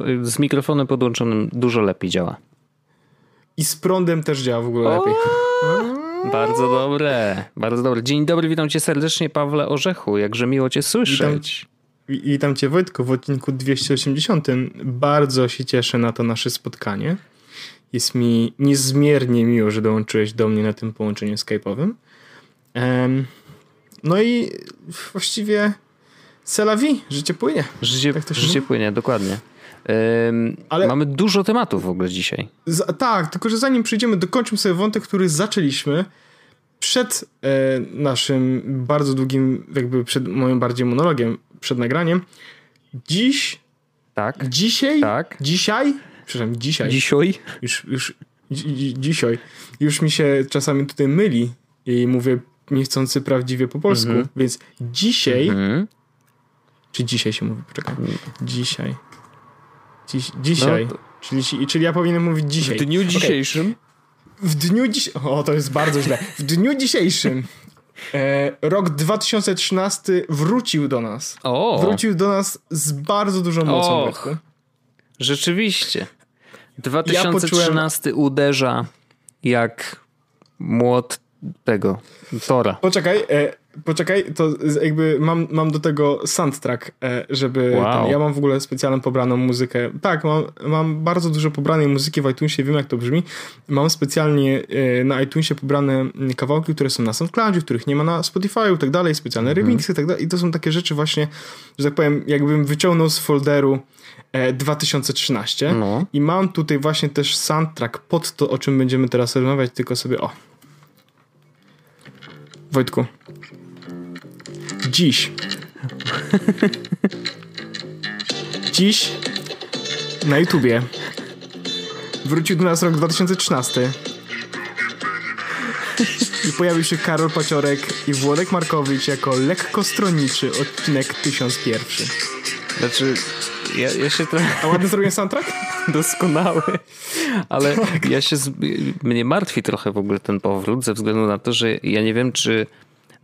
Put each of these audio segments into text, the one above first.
do, z mikrofonem podłączonym dużo lepiej działa. I z prądem też działa w ogóle lepiej. Bardzo dobre, bardzo dobre. Dzień dobry, witam cię serdecznie, Pawle Orzechu. Jakże miło cię słyszeć. Witam, witam cię, Wojtku, w odcinku 280. Bardzo się cieszę na to nasze spotkanie. Jest mi niezmiernie miło, że dołączyłeś do mnie na tym połączeniu skype'owym. No i właściwie Selawi, życie płynie. Życie, tak życie płynie, dokładnie. Ale mamy dużo tematów w ogóle dzisiaj. tak, tylko że zanim przejdziemy, dokończmy sobie wątek, który zaczęliśmy przed e, naszym bardzo długim, jakby przed moim bardziej monologiem, przed nagraniem. Dziś. Tak. Dzisiaj. Tak. Dzisiaj. Przepraszam, dzisiaj. Dzisiaj. Już, już dzisiaj. Już mi się czasami tutaj myli i mówię niechcący prawdziwie po polsku, mm -hmm. więc dzisiaj. Mm -hmm. Czy dzisiaj się mówi? Poczekaj. Dzisiaj. Dziś, dzisiaj. No, czyli, czyli ja powinienem mówić dzisiaj. W dniu dzisiejszym? Okay. W dniu dzisiejszym. O, to jest bardzo źle. W dniu dzisiejszym. E, rok 2013 wrócił do nas. O. Wrócił do nas z bardzo dużą mocą. Rzeczywiście. 2013 ja poczułem... uderza jak młot tego Tora. Poczekaj, e, Poczekaj, to jakby mam, mam do tego soundtrack, e, żeby. Wow. Ten, ja mam w ogóle specjalną pobraną muzykę. Tak, mam, mam bardzo dużo pobranej muzyki w iTunesie, wiem jak to brzmi. Mam specjalnie e, na iTunesie pobrane kawałki, które są na SoundCloudzie, których nie ma na Spotify i tak dalej, specjalne mm -hmm. remixy i tak dalej. I to są takie rzeczy właśnie, że tak powiem, jakbym wyciągnął z folderu 2013 e, no. i mam tutaj właśnie też soundtrack pod to, o czym będziemy teraz rozmawiać, tylko sobie o. Wojtku, Dziś. Dziś na YouTubie wrócił do nas rok 2013 i pojawił się Karol Paciorek i Włodek Markowicz jako lekko stronniczy odcinek 1001. Znaczy, ja, ja się trochę... A ładny zrobiłem soundtrack? Doskonały. Ale tak. ja się... Z... Mnie martwi trochę w ogóle ten powrót ze względu na to, że ja nie wiem, czy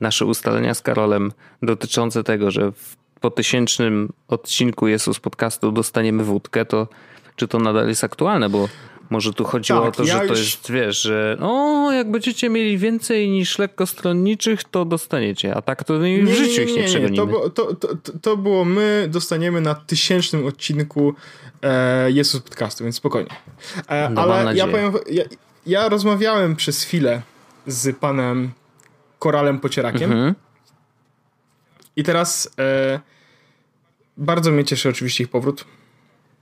nasze ustalenia z Karolem dotyczące tego, że w po tysięcznym odcinku Jezus Podcastu dostaniemy wódkę, to czy to nadal jest aktualne, bo może tu chodziło tak, o to, ja że to jest, wiesz, że o, jak będziecie mieli więcej niż lekkostronniczych, to dostaniecie, a tak to w nie, życiu nie, ich nie, nie przegonimy. To, to, to, to, było my dostaniemy na tysięcznym odcinku e, Jezus Podcastu, więc spokojnie. E, no, ale ja powiem, ja, ja rozmawiałem przez chwilę z panem koralem pocierakiem. Mhm. I teraz e, bardzo mnie cieszy oczywiście ich powrót.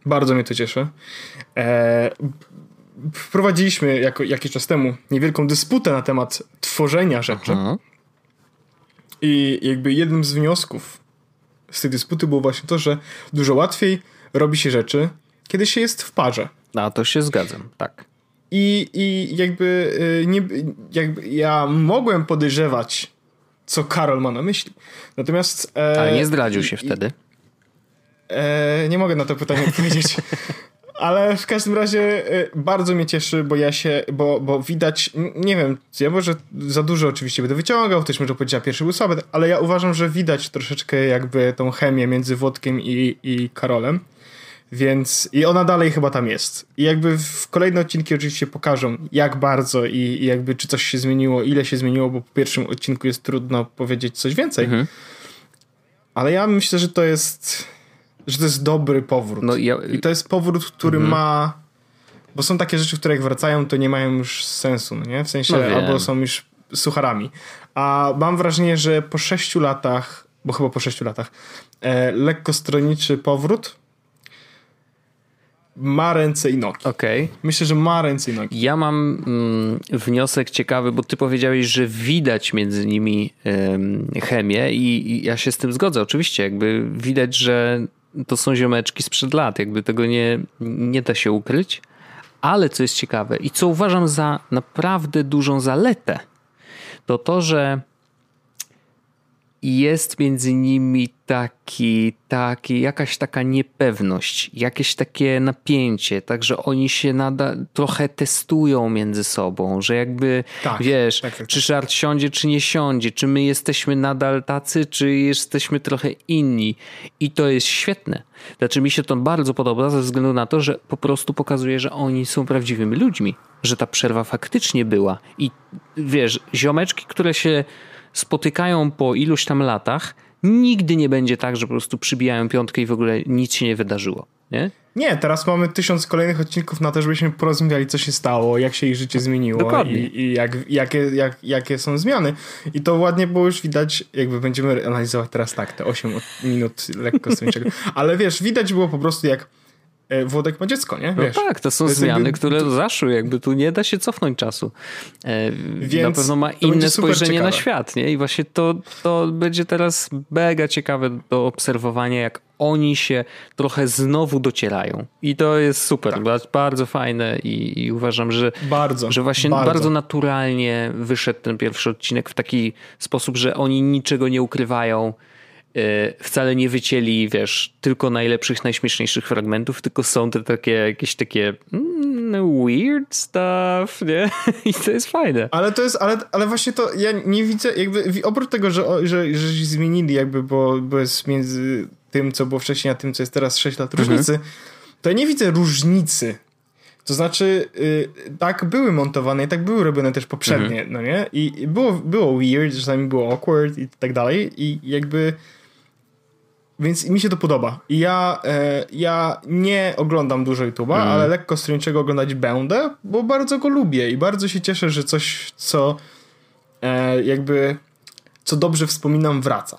Bardzo mnie to cieszy. E, wprowadziliśmy jako, jakiś czas temu niewielką dysputę na temat tworzenia rzeczy. Aha. I jakby jednym z wniosków z tej dysputy było właśnie to, że dużo łatwiej robi się rzeczy, kiedy się jest w parze. A to się zgadzam, tak. I, i jakby, y, nie, jakby ja mogłem podejrzewać, co Karol ma na myśli. Natomiast. E, Ale nie zdradził się i, wtedy. E, nie mogę na to pytanie odpowiedzieć. Ale w każdym razie e, bardzo mnie cieszy, bo ja się, bo, bo widać, nie wiem, ja może za dużo oczywiście będę wyciągał, ktoś może powiedzieć, pierwszy był słaby, ale ja uważam, że widać troszeczkę jakby tą chemię między Włodkiem i, i Karolem. Więc i ona dalej chyba tam jest. I jakby w kolejne odcinki oczywiście pokażą, jak bardzo i, i jakby czy coś się zmieniło, ile się zmieniło, bo po pierwszym odcinku jest trudno powiedzieć coś więcej. Mhm. Ale ja myślę, że to jest, że to jest dobry powrót. No ja... I to jest powrót, który mhm. ma. Bo są takie rzeczy, które jak wracają, to nie mają już sensu, no nie? W sensie, no albo są już sucharami. A mam wrażenie, że po sześciu latach, bo chyba po sześciu latach, e, lekko stronniczy powrót ma ręce i nogi. Okay. Myślę, że ma ręce i nogi. Ja mam mm, wniosek ciekawy, bo ty powiedziałeś, że widać między nimi ym, chemię i, i, ja się z tym zgodzę. Oczywiście, jakby widać, że to są ziomeczki sprzed lat, jakby tego nie, nie da się ukryć. Ale co jest ciekawe i co uważam za naprawdę dużą zaletę, to to, że jest między nimi taki, taki, jakaś taka niepewność, jakieś takie napięcie, także oni się nadal trochę testują między sobą, że jakby tak, wiesz, tak, tak, czy Shard siądzie, czy nie siądzie, czy my jesteśmy nadal tacy, czy jesteśmy trochę inni. I to jest świetne. Znaczy mi się to bardzo podoba ze względu na to, że po prostu pokazuje, że oni są prawdziwymi ludźmi, że ta przerwa faktycznie była. I wiesz, ziomeczki, które się spotykają po iluś tam latach, nigdy nie będzie tak, że po prostu przybijają piątkę i w ogóle nic się nie wydarzyło. Nie? Nie, teraz mamy tysiąc kolejnych odcinków na to, żebyśmy porozmawiali, co się stało, jak się ich życie zmieniło Dokładnie. i, i jak, jakie, jak, jakie są zmiany. I to ładnie było już widać, jakby będziemy analizować teraz tak, te 8 minut lekko stroniczego. Ale wiesz, widać było po prostu jak Włodek ma dziecko, nie? No Wiesz, no tak, to są to zmiany, jakby... które zaszły, jakby tu nie da się cofnąć czasu. E, Więc na pewno ma inne spojrzenie na świat, nie? I właśnie to, to będzie teraz mega ciekawe do obserwowania, jak oni się trochę znowu docierają. I to jest super, tak. bardzo fajne i, i, uważam, że, bardzo, że właśnie bardzo. bardzo naturalnie wyszedł ten pierwszy odcinek w taki sposób, że oni niczego nie ukrywają E, wcale nie wycięli, wiesz, tylko najlepszych, najśmieszniejszych fragmentów, tylko są te takie jakieś takie mm, weird stuff, nie? I to jest fajne. Ale to jest, ale, ale właśnie to ja nie widzę, jakby oprócz tego, że, że, że się zmienili jakby, bo, bo jest między tym, co było wcześniej, a tym, co jest teraz 6 lat mhm. różnicy, mhm. to ja nie widzę różnicy. To znaczy, yy, tak były montowane i tak były robione też poprzednie, mhm. no nie? I było, było weird, czasami było awkward i tak dalej i jakby więc mi się to podoba. I ja, e, ja nie oglądam dużo YouTube'a, mm. ale lekko stronniczego oglądać będę, bo bardzo go lubię i bardzo się cieszę, że coś, co e, jakby, co dobrze wspominam, wraca.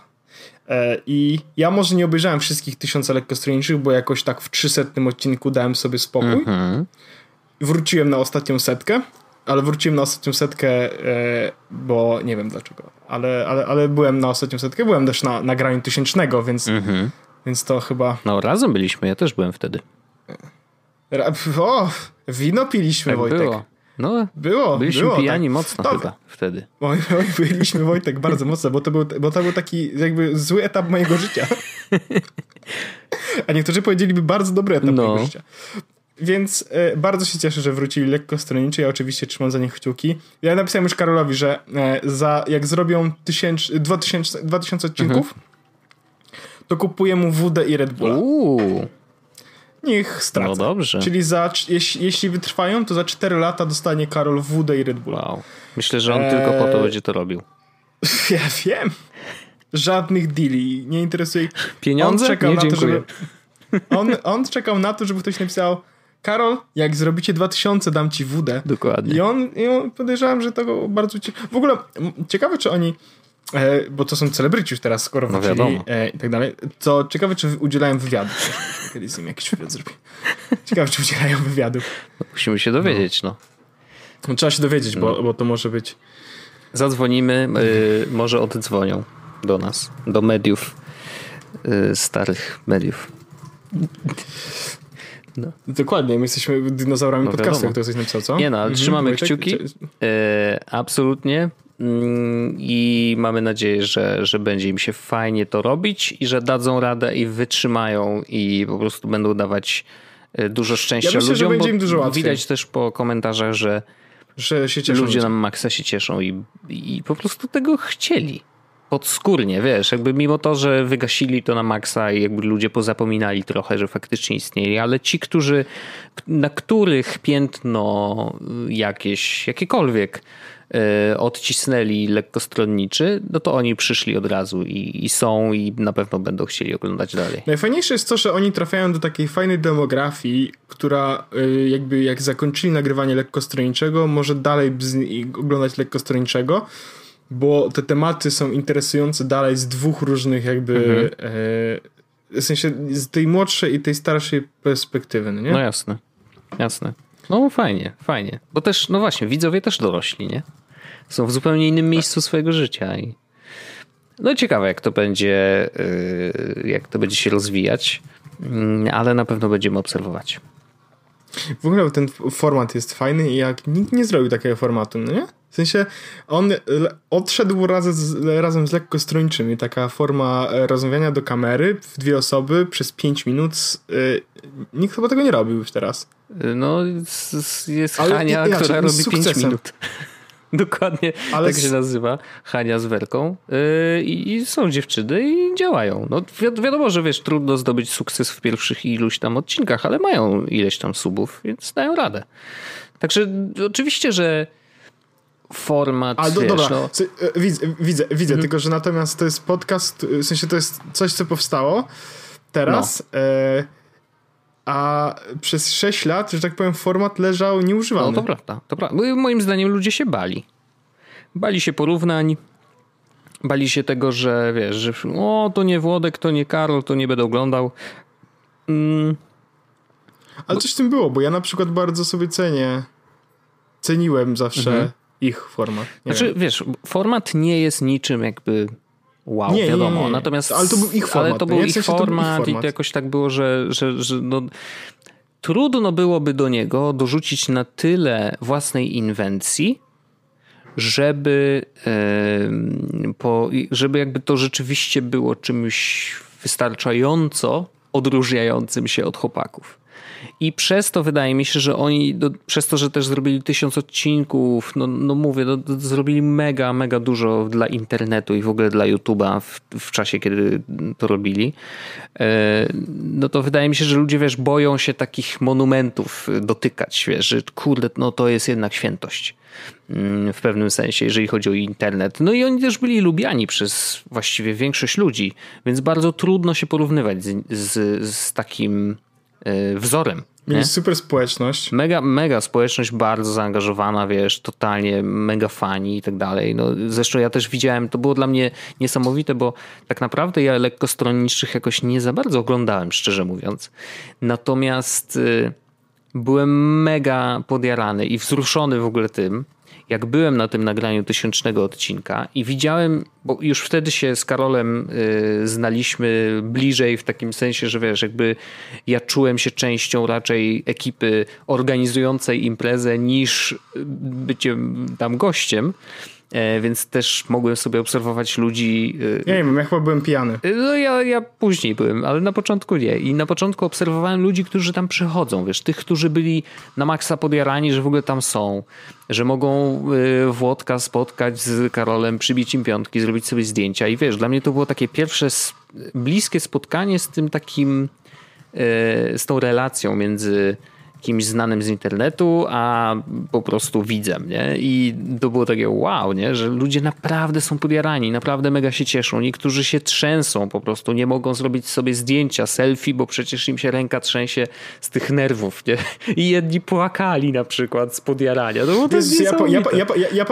E, I ja może nie obejrzałem wszystkich tysiąca lekkostronniczych, bo jakoś tak w 300 odcinku dałem sobie spokój. Mm -hmm. Wróciłem na ostatnią setkę ale wróciłem na ostatnią setkę, e, bo nie wiem dlaczego, ale, ale, ale byłem na ostatnią setkę, byłem też na nagraniu tysięcznego, więc, mhm. więc to chyba... No razem byliśmy, ja też byłem wtedy. O, wino piliśmy, tak Wojtek. Było. No, było. Byliśmy było, pijani tak. mocno to, chyba wtedy. Oj, oj, byliśmy, Wojtek, bardzo mocno, bo to, był, bo to był taki jakby zły etap mojego życia. A niektórzy powiedzieliby bardzo dobry etap no. mojego życia. Więc e, bardzo się cieszę, że wrócili lekko stronniczy. Ja oczywiście trzymam za nich kciuki. Ja napisałem już Karolowi, że e, za, jak zrobią tysięc, 2000, 2000 odcinków, mhm. to kupuję mu WD i Red Bulla. Uuu. Niech stracę. No dobrze. Czyli za, jeśli, jeśli wytrwają, to za 4 lata dostanie Karol WD i Red Bulla. Wow. Myślę, że on tylko po to e, będzie to robił. Ja wiem. Żadnych deali. Nie interesuje. Pieniądze? On czekał Nie, na to, żeby. On, on czekał na to, żeby ktoś napisał Karol, jak zrobicie 2000, dam ci WD. Dokładnie. I on, i on podejrzewam, że to bardzo... W ogóle ciekawe, czy oni e, bo to są celebryci już teraz, skoro no wrócili e, i tak dalej, to ciekawe, czy udzielają wywiadu. Kiedyś z nim jakiś wywiad zrobię. Ciekawe, czy udzielają wywiadu. No, musimy się dowiedzieć, no. no. Trzeba się dowiedzieć, no. bo, bo to może być... Zadzwonimy, y, może oddzwonią do nas, do mediów, y, starych mediów. No. Dokładnie, my jesteśmy dinozaurami no podcastu, jak to jesteś napisał, co? Nie no, ale mhm. trzymamy kciuki. E, absolutnie. Mm, I mamy nadzieję, że, że będzie im się fajnie to robić i że dadzą radę i wytrzymają i po prostu będą dawać e, dużo szczęścia ja myślę, ludziom. Że będzie im dużo łatwiej. Widać też po komentarzach, że, że cieszą ludzie nam maksa się cieszą i, i po prostu tego chcieli podskórnie, wiesz, jakby mimo to, że wygasili to na maksa i jakby ludzie pozapominali trochę, że faktycznie istnieli, ale ci, którzy, na których piętno jakieś, jakiekolwiek yy, odcisnęli lekkostronniczy, no to oni przyszli od razu i, i, są i na pewno będą chcieli oglądać dalej. Najfajniejsze jest to, że oni trafiają do takiej fajnej demografii, która yy, jakby jak zakończyli nagrywanie lekkostronniczego, może dalej oglądać lekkostronniczego, bo te tematy są interesujące dalej z dwóch różnych jakby mhm. e, w sensie z tej młodszej i tej starszej perspektywy, no nie? No jasne, jasne. No fajnie, fajnie. Bo też, no właśnie, widzowie też dorośli, nie? Są w zupełnie innym miejscu swojego życia i no ciekawe jak to będzie, e, jak to będzie się rozwijać, mm, ale na pewno będziemy obserwować. W ogóle ten format jest fajny i jak nikt nie zrobił takiego formatu, no nie? W sensie on odszedł razem z, razem z lekko stroniczymi. Taka forma e, rozmawiania do kamery w dwie osoby przez 5 minut. Yy, nikt chyba tego nie robił już teraz. No, jest Ale Hania, ja, która robi 5 minut. Dokładnie Ale tak się nazywa. Hania z Werką. Yy, I są dziewczyny i działają. No wi wiadomo, że wiesz, trudno zdobyć sukces w pierwszych iluś tam odcinkach, ale mają ileś tam subów, więc dają radę. Także oczywiście, że format. Ale do, wiesz, dobra, no... E, widzę, widzę, widzę mhm. tylko że natomiast to jest podcast, w sensie to jest coś, co powstało teraz. No. E, a przez 6 lat, że tak powiem, format leżał nieużywany. No to prawda, to prawda. Moim zdaniem ludzie się bali. Bali się porównań, bali się tego, że wiesz, że o, to nie Włodek, to nie Karol, to nie będę oglądał. Mm. Ale coś w tym było, bo ja na przykład bardzo sobie cenię, ceniłem zawsze mhm ich format. Nie znaczy, wiem. wiesz, format nie jest niczym jakby wow, nie, wiadomo. Nie, nie, Natomiast, ale to był ich format. Ale to był, ich, format, to był ich format i to jakoś tak było, że, że, że no, trudno byłoby do niego dorzucić na tyle własnej inwencji, żeby, yy, po, żeby jakby to rzeczywiście było czymś wystarczająco odróżniającym się od chłopaków. I przez to wydaje mi się, że oni, do, przez to, że też zrobili tysiąc odcinków, no, no mówię, no, zrobili mega, mega dużo dla internetu i w ogóle dla YouTube'a w, w czasie, kiedy to robili, e, no to wydaje mi się, że ludzie, wiesz, boją się takich monumentów dotykać, wiesz, że kurde, no to jest jednak świętość mm, w pewnym sensie, jeżeli chodzi o internet. No i oni też byli lubiani przez właściwie większość ludzi, więc bardzo trudno się porównywać z, z, z takim wzorem. Mieli super społeczność. Mega, mega społeczność, bardzo zaangażowana, wiesz, totalnie mega fani i tak dalej. No, zresztą ja też widziałem, to było dla mnie niesamowite, bo tak naprawdę ja lekkostronniczych jakoś nie za bardzo oglądałem, szczerze mówiąc. Natomiast y, byłem mega podjarany i wzruszony w ogóle tym, jak byłem na tym nagraniu tysięcznego odcinka i widziałem, bo już wtedy się z Karolem y, znaliśmy bliżej w takim sensie, że wiesz, jakby ja czułem się częścią raczej ekipy organizującej imprezę niż byciem tam gościem. E, więc też mogłem sobie obserwować ludzi. E, ja nie wiem, ja chyba byłem pijany. E, no ja, ja później byłem, ale na początku nie. I na początku obserwowałem ludzi, którzy tam przychodzą, wiesz, tych, którzy byli na maksa podjarani, że w ogóle tam są, że mogą Włodka spotkać z Karolem, przybić im piątki, zrobić sobie zdjęcia i wiesz, dla mnie to było takie pierwsze bliskie spotkanie z tym takim, z tą relacją między kimś znanym z internetu, a po prostu widzem, nie? I to było takie wow, nie? Że ludzie naprawdę są podjarani, naprawdę mega się cieszą. Niektórzy się trzęsą po prostu, nie mogą zrobić sobie zdjęcia, selfie, bo przecież im się ręka trzęsie z tych nerwów, nie? I jedni płakali na przykład z podjarania. To było to ja, ja, ja,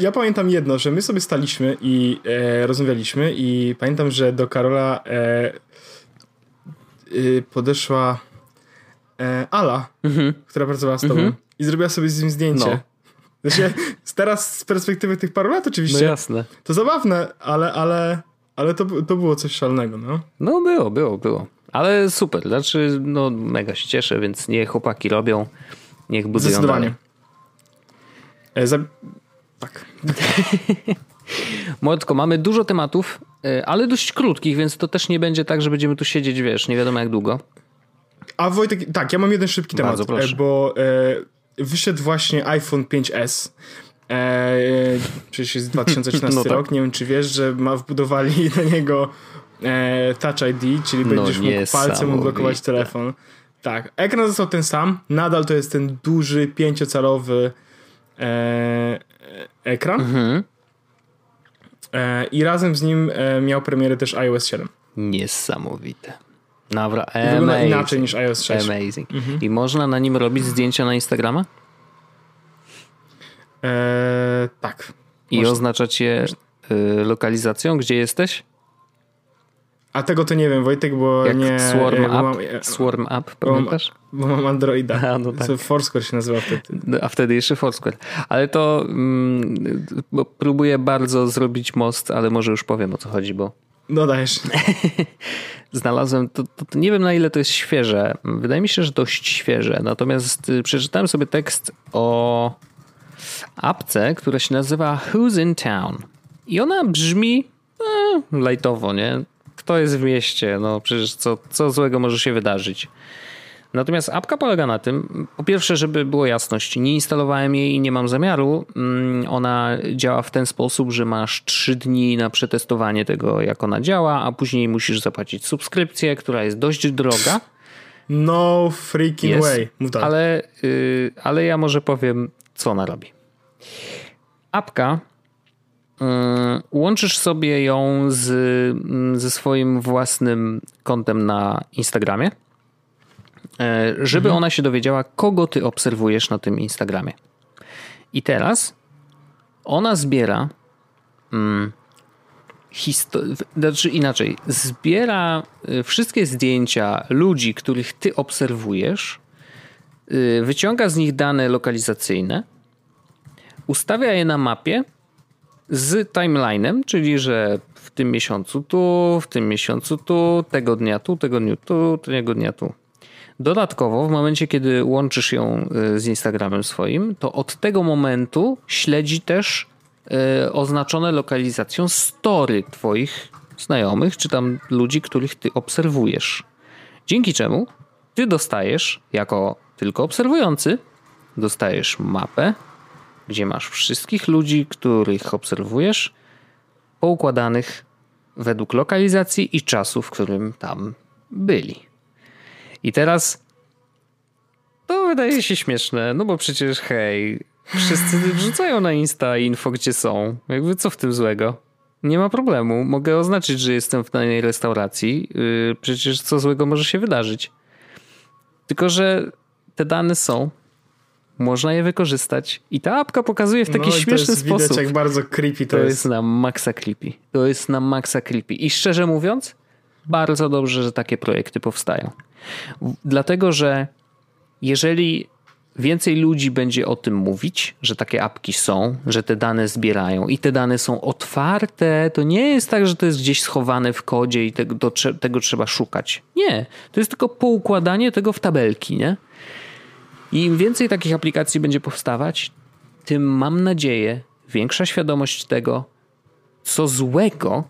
ja, pamiętam jedno, że my sobie staliśmy i e, rozmawialiśmy i pamiętam, że do Karola e, y, podeszła e, Ala, mhm. która pracowała z tobą mhm. i zrobiła sobie z nim zdjęcie. No. Znaczy, teraz z perspektywy tych paru lat oczywiście. No jasne. To zabawne, ale, ale, ale to, to było coś szalnego, no. No było, było, było. Ale super, znaczy no mega się cieszę, więc niech chłopaki robią, niech budują Zdecydowanie. E, za... Tak. Młodko, mamy dużo tematów, e, ale dość krótkich, więc to też nie będzie tak, że będziemy tu siedzieć, wiesz, nie wiadomo jak długo. A Wojtek, tak, ja mam jeden szybki temat, e, bo e, wyszedł właśnie iPhone 5S. E, przecież jest 2013 no tak. rok, nie wiem czy wiesz, że ma wbudowali do niego e, Touch ID, czyli no będziesz mógł palcem odblokować telefon. Tak, ekran został ten sam, nadal to jest ten duży, pięciocalowy e, ekran. Mhm. E, I razem z nim e, miał premierę też iOS 7. Niesamowite. Dobra, Wygląda inaczej niż iOS 6. Amazing. Mhm. I można na nim robić zdjęcia na Instagrama? Eee, tak. I można. oznaczać je y, lokalizacją, gdzie jesteś? A tego to nie wiem, Wojtek, bo Jak nie... Swarm App, mam, Swarm pamiętasz? Bo mam, bo mam Androida. A, no tak. Co Foursquare się nazywa wtedy. No, a wtedy jeszcze Foursquare. Ale to mm, próbuję bardzo zrobić most, ale może już powiem o co chodzi, bo No dajesz. Znalazłem, to, to, to, nie wiem na ile to jest świeże. Wydaje mi się, że dość świeże. Natomiast y, przeczytałem sobie tekst o apce, która się nazywa Who's in Town. I ona brzmi e, lajtowo, nie? Kto jest w mieście? No przecież co, co złego może się wydarzyć. Natomiast apka polega na tym, po pierwsze, żeby było jasność, nie instalowałem jej i nie mam zamiaru. Mm, ona działa w ten sposób, że masz 3 dni na przetestowanie tego, jak ona działa, a później musisz zapłacić subskrypcję, która jest dość droga. No freaking way. Ale, yy, ale ja może powiem, co ona robi. Apka yy, łączysz sobie ją z, mm, ze swoim własnym kontem na Instagramie żeby mhm. ona się dowiedziała, kogo ty obserwujesz na tym Instagramie. I teraz ona zbiera hmm, znaczy inaczej, zbiera e, wszystkie zdjęcia ludzi, których ty obserwujesz, e, wyciąga z nich dane lokalizacyjne, ustawia je na mapie z timelinem, czyli że w tym miesiącu tu, w tym miesiącu tu, tego dnia tu, tego dnia tu, tego dnia tu. Dodatkowo, w momencie, kiedy łączysz ją y, z Instagramem swoim, to od tego momentu śledzi też y, oznaczone lokalizacją story Twoich znajomych, czy tam ludzi, których Ty obserwujesz. Dzięki czemu Ty dostajesz, jako tylko obserwujący, dostajesz mapę, gdzie masz wszystkich ludzi, których obserwujesz, poukładanych według lokalizacji i czasu, w którym tam byli. I teraz to wydaje się śmieszne, no bo przecież hej, wszyscy wrzucają na Insta info, gdzie są. Jakby co w tym złego? Nie ma problemu. Mogę oznaczyć, że jestem w danej restauracji. Yy, przecież co złego może się wydarzyć. Tylko, że te dane są. Można je wykorzystać. I ta apka pokazuje w taki no, śmieszny to jest sposób. Widać, jak bardzo creepy to, to jest. jest na maksa creepy. To jest na maksa creepy. I szczerze mówiąc, bardzo dobrze, że takie projekty powstają. Dlatego, że jeżeli więcej ludzi będzie o tym mówić, że takie apki są, że te dane zbierają i te dane są otwarte, to nie jest tak, że to jest gdzieś schowane w kodzie i tego, to, tego trzeba szukać. Nie, to jest tylko poukładanie tego w tabelki, nie? I im więcej takich aplikacji będzie powstawać, tym mam nadzieję, większa świadomość tego, co złego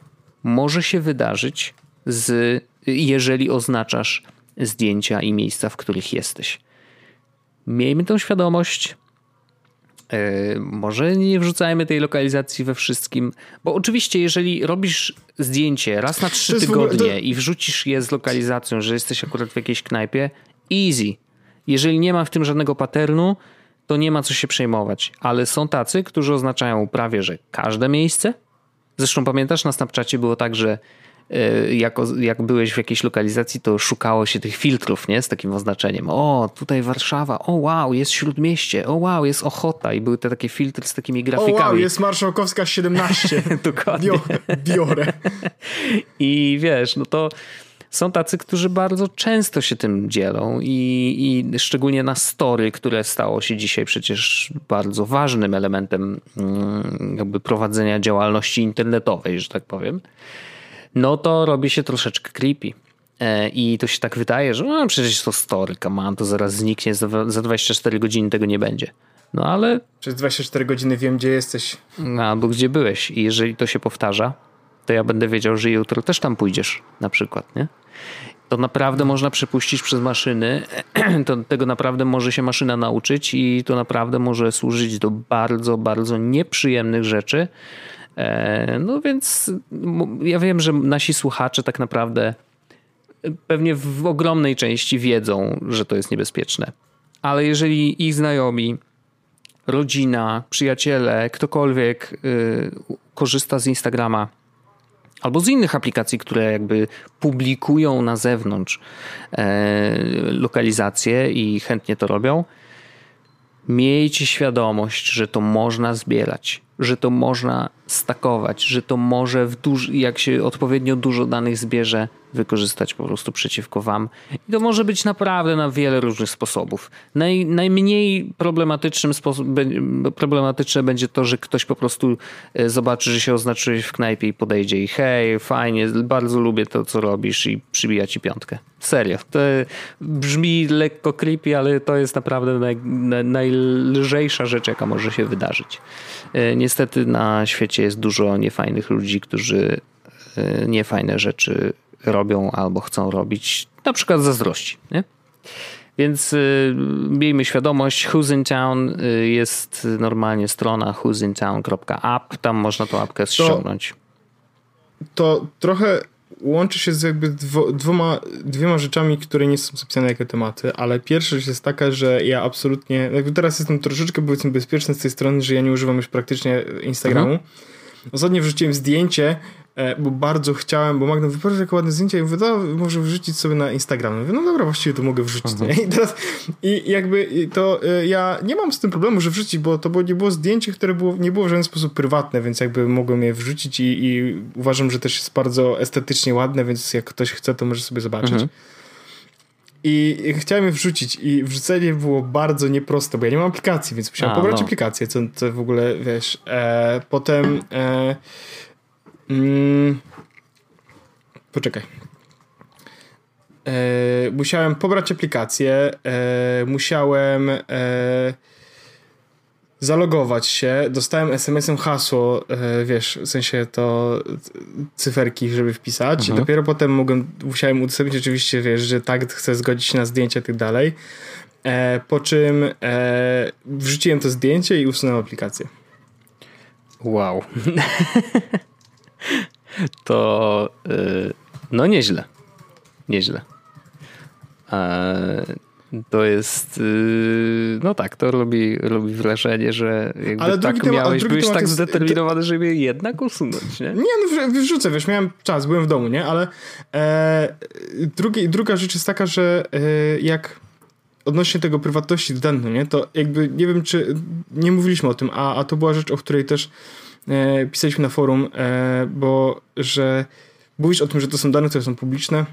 może się wydarzyć z, jeżeli oznaczasz zdjęcia i miejsca, w których jesteś. Miejmy tą świadomość. Yy, może nie wrzucajmy tej lokalizacji we wszystkim, bo oczywiście, jeżeli robisz zdjęcie raz na trzy tygodnie to... i wrzucisz je z lokalizacją, że jesteś akurat w jakiejś knajpie, easy. Jeżeli nie ma w tym żadnego paternu, to nie ma co się przejmować. Ale są tacy, którzy oznaczają prawie, że każde miejsce. Zresztą pamiętasz, na Snapchacie było tak, że E, jak, jak byłeś w jakiejś lokalizacji, to szukało się tych filtrów, nie? Z takim oznaczeniem. O, tutaj Warszawa, o wow, jest Śródmieście, o wow, jest Ochota i były te takie filtry z takimi grafikami. O wow, jest Marszałkowska 17. Dokładnie. Biorę. I wiesz, no to są tacy, którzy bardzo często się tym dzielą i, i szczególnie na story, które stało się dzisiaj przecież bardzo ważnym elementem mm, jakby prowadzenia działalności internetowej, że tak powiem no to robi się troszeczkę creepy. E, I to się tak wydaje, że no, przecież to story, come to zaraz zniknie, za 24 godziny tego nie będzie. No ale... Przez 24 godziny wiem, gdzie jesteś. No, albo gdzie byłeś. I jeżeli to się powtarza, to ja będę wiedział, że jutro też tam pójdziesz na przykład, nie? To naprawdę można przepuścić przez maszyny. To, tego naprawdę może się maszyna nauczyć i to naprawdę może służyć do bardzo, bardzo nieprzyjemnych rzeczy, no więc ja wiem, że nasi słuchacze tak naprawdę pewnie w ogromnej części wiedzą, że to jest niebezpieczne. Ale jeżeli ich znajomi, rodzina, przyjaciele, ktokolwiek y, korzysta z Instagrama albo z innych aplikacji, które jakby publikują na zewnątrz e, lokalizacje i chętnie to robią, miejcie świadomość, że to można zbierać że to można stakować, że to może, w duż, jak się odpowiednio dużo danych zbierze, wykorzystać po prostu przeciwko wam. I to może być naprawdę na wiele różnych sposobów. Naj, najmniej problematycznym problematyczne będzie to, że ktoś po prostu e, zobaczy, że się oznaczyłeś w knajpie i podejdzie i hej, fajnie, bardzo lubię to, co robisz i przybija ci piątkę. Serio. To brzmi lekko creepy, ale to jest naprawdę naj, naj, najlżejsza rzecz, jaka może się wydarzyć. E, niestety na świecie jest dużo niefajnych ludzi, którzy e, niefajne rzeczy robią albo chcą robić, na przykład zazdrości. Nie? Więc y, miejmy świadomość, Who's in Town y, jest normalnie strona who'sintown.app, tam można tą apkę ściągnąć. To, to trochę łączy się z jakby dwo, dwoma, dwiema rzeczami, które nie są zapisane jako tematy, ale pierwsza rzecz jest taka, że ja absolutnie, jakby teraz jestem troszeczkę powiedzmy bezpieczny z tej strony, że ja nie używam już praktycznie Instagramu. Mhm. Ostatnio wrzuciłem zdjęcie, bo bardzo chciałem, bo Magda wyprowadzić takie ładne zdjęcia i mówię, no, może wrzucić sobie na Instagram. Mówię, no dobra, właściwie to mogę wrzucić. Mhm. I teraz, i jakby to e, ja nie mam z tym problemu, że wrzucić, bo to było, nie było zdjęcie, które było, nie było w żaden sposób prywatne, więc jakby mogłem je wrzucić i, i uważam, że też jest bardzo estetycznie ładne, więc jak ktoś chce, to może sobie zobaczyć. Mhm. I chciałem je wrzucić i wrzucenie było bardzo nieproste, bo ja nie mam aplikacji, więc musiałem A, pobrać no. aplikację, co, co w ogóle, wiesz, e, potem e, Mm, poczekaj. E, musiałem pobrać aplikację, e, musiałem e, zalogować się, dostałem SMS-em hasło, wiesz, w sensie to cyferki, żeby wpisać. Mhm. Dopiero potem mogłem, musiałem udostępnić oczywiście, wiesz, że tak chcę zgodzić się na zdjęcie i tak dalej. Po czym wrzuciłem to zdjęcie i usunąłem aplikację. Wow. to yy, no nieźle. Nieźle. to jest, yy, no tak, to robi, robi wrażenie, że jakby ale tak temat, miałeś, byłeś tak jest, zdeterminowany, żeby jednak usunąć, nie? Nie, no wrzucę, wiesz, miałem czas, byłem w domu, nie? Ale e, drugi, druga rzecz jest taka, że e, jak odnośnie tego prywatności danych, nie? To jakby, nie wiem, czy nie mówiliśmy o tym, a, a to była rzecz, o której też E, pisaliśmy na forum, e, bo że mówisz o tym, że to są dane, które są publiczne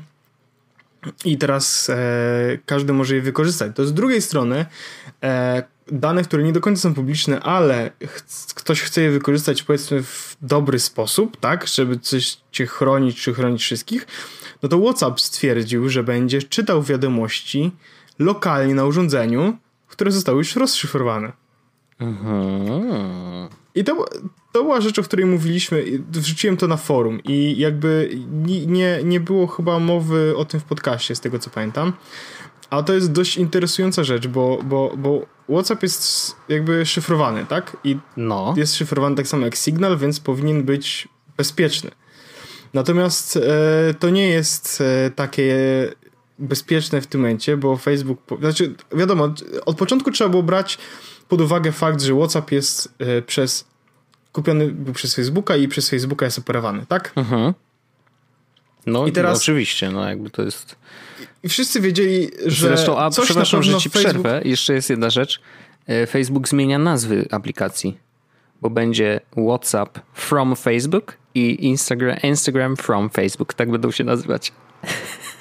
i teraz e, każdy może je wykorzystać. To z drugiej strony dane, które nie do końca są publiczne, ale ch ktoś chce je wykorzystać powiedzmy w dobry sposób, tak, żeby coś cię chronić, czy chronić wszystkich, no to WhatsApp stwierdził, że będzie czytał wiadomości lokalnie na urządzeniu, które zostały już rozszyfrowane. Mhm. I to, to była rzecz, o której mówiliśmy, wrzuciłem to na forum i jakby nie, nie było chyba mowy o tym w podcaście, z tego co pamiętam. A to jest dość interesująca rzecz, bo, bo, bo WhatsApp jest jakby szyfrowany, tak? I no. jest szyfrowany tak samo jak Signal, więc powinien być bezpieczny. Natomiast e, to nie jest e, takie bezpieczne w tym momencie, bo Facebook, znaczy wiadomo, od początku trzeba było brać pod uwagę fakt, że WhatsApp jest e, przez kupiony był przez Facebooka i przez Facebooka jest operowany, tak? Mhm. No i teraz no, oczywiście, no jakby to jest. I wszyscy wiedzieli, że. Zresztą, a coś przepraszam, że ci Facebook... przerwę. Jeszcze jest jedna rzecz. E, Facebook zmienia nazwy aplikacji, bo będzie WhatsApp from Facebook i Instagram, Instagram from Facebook. Tak będą się nazywać.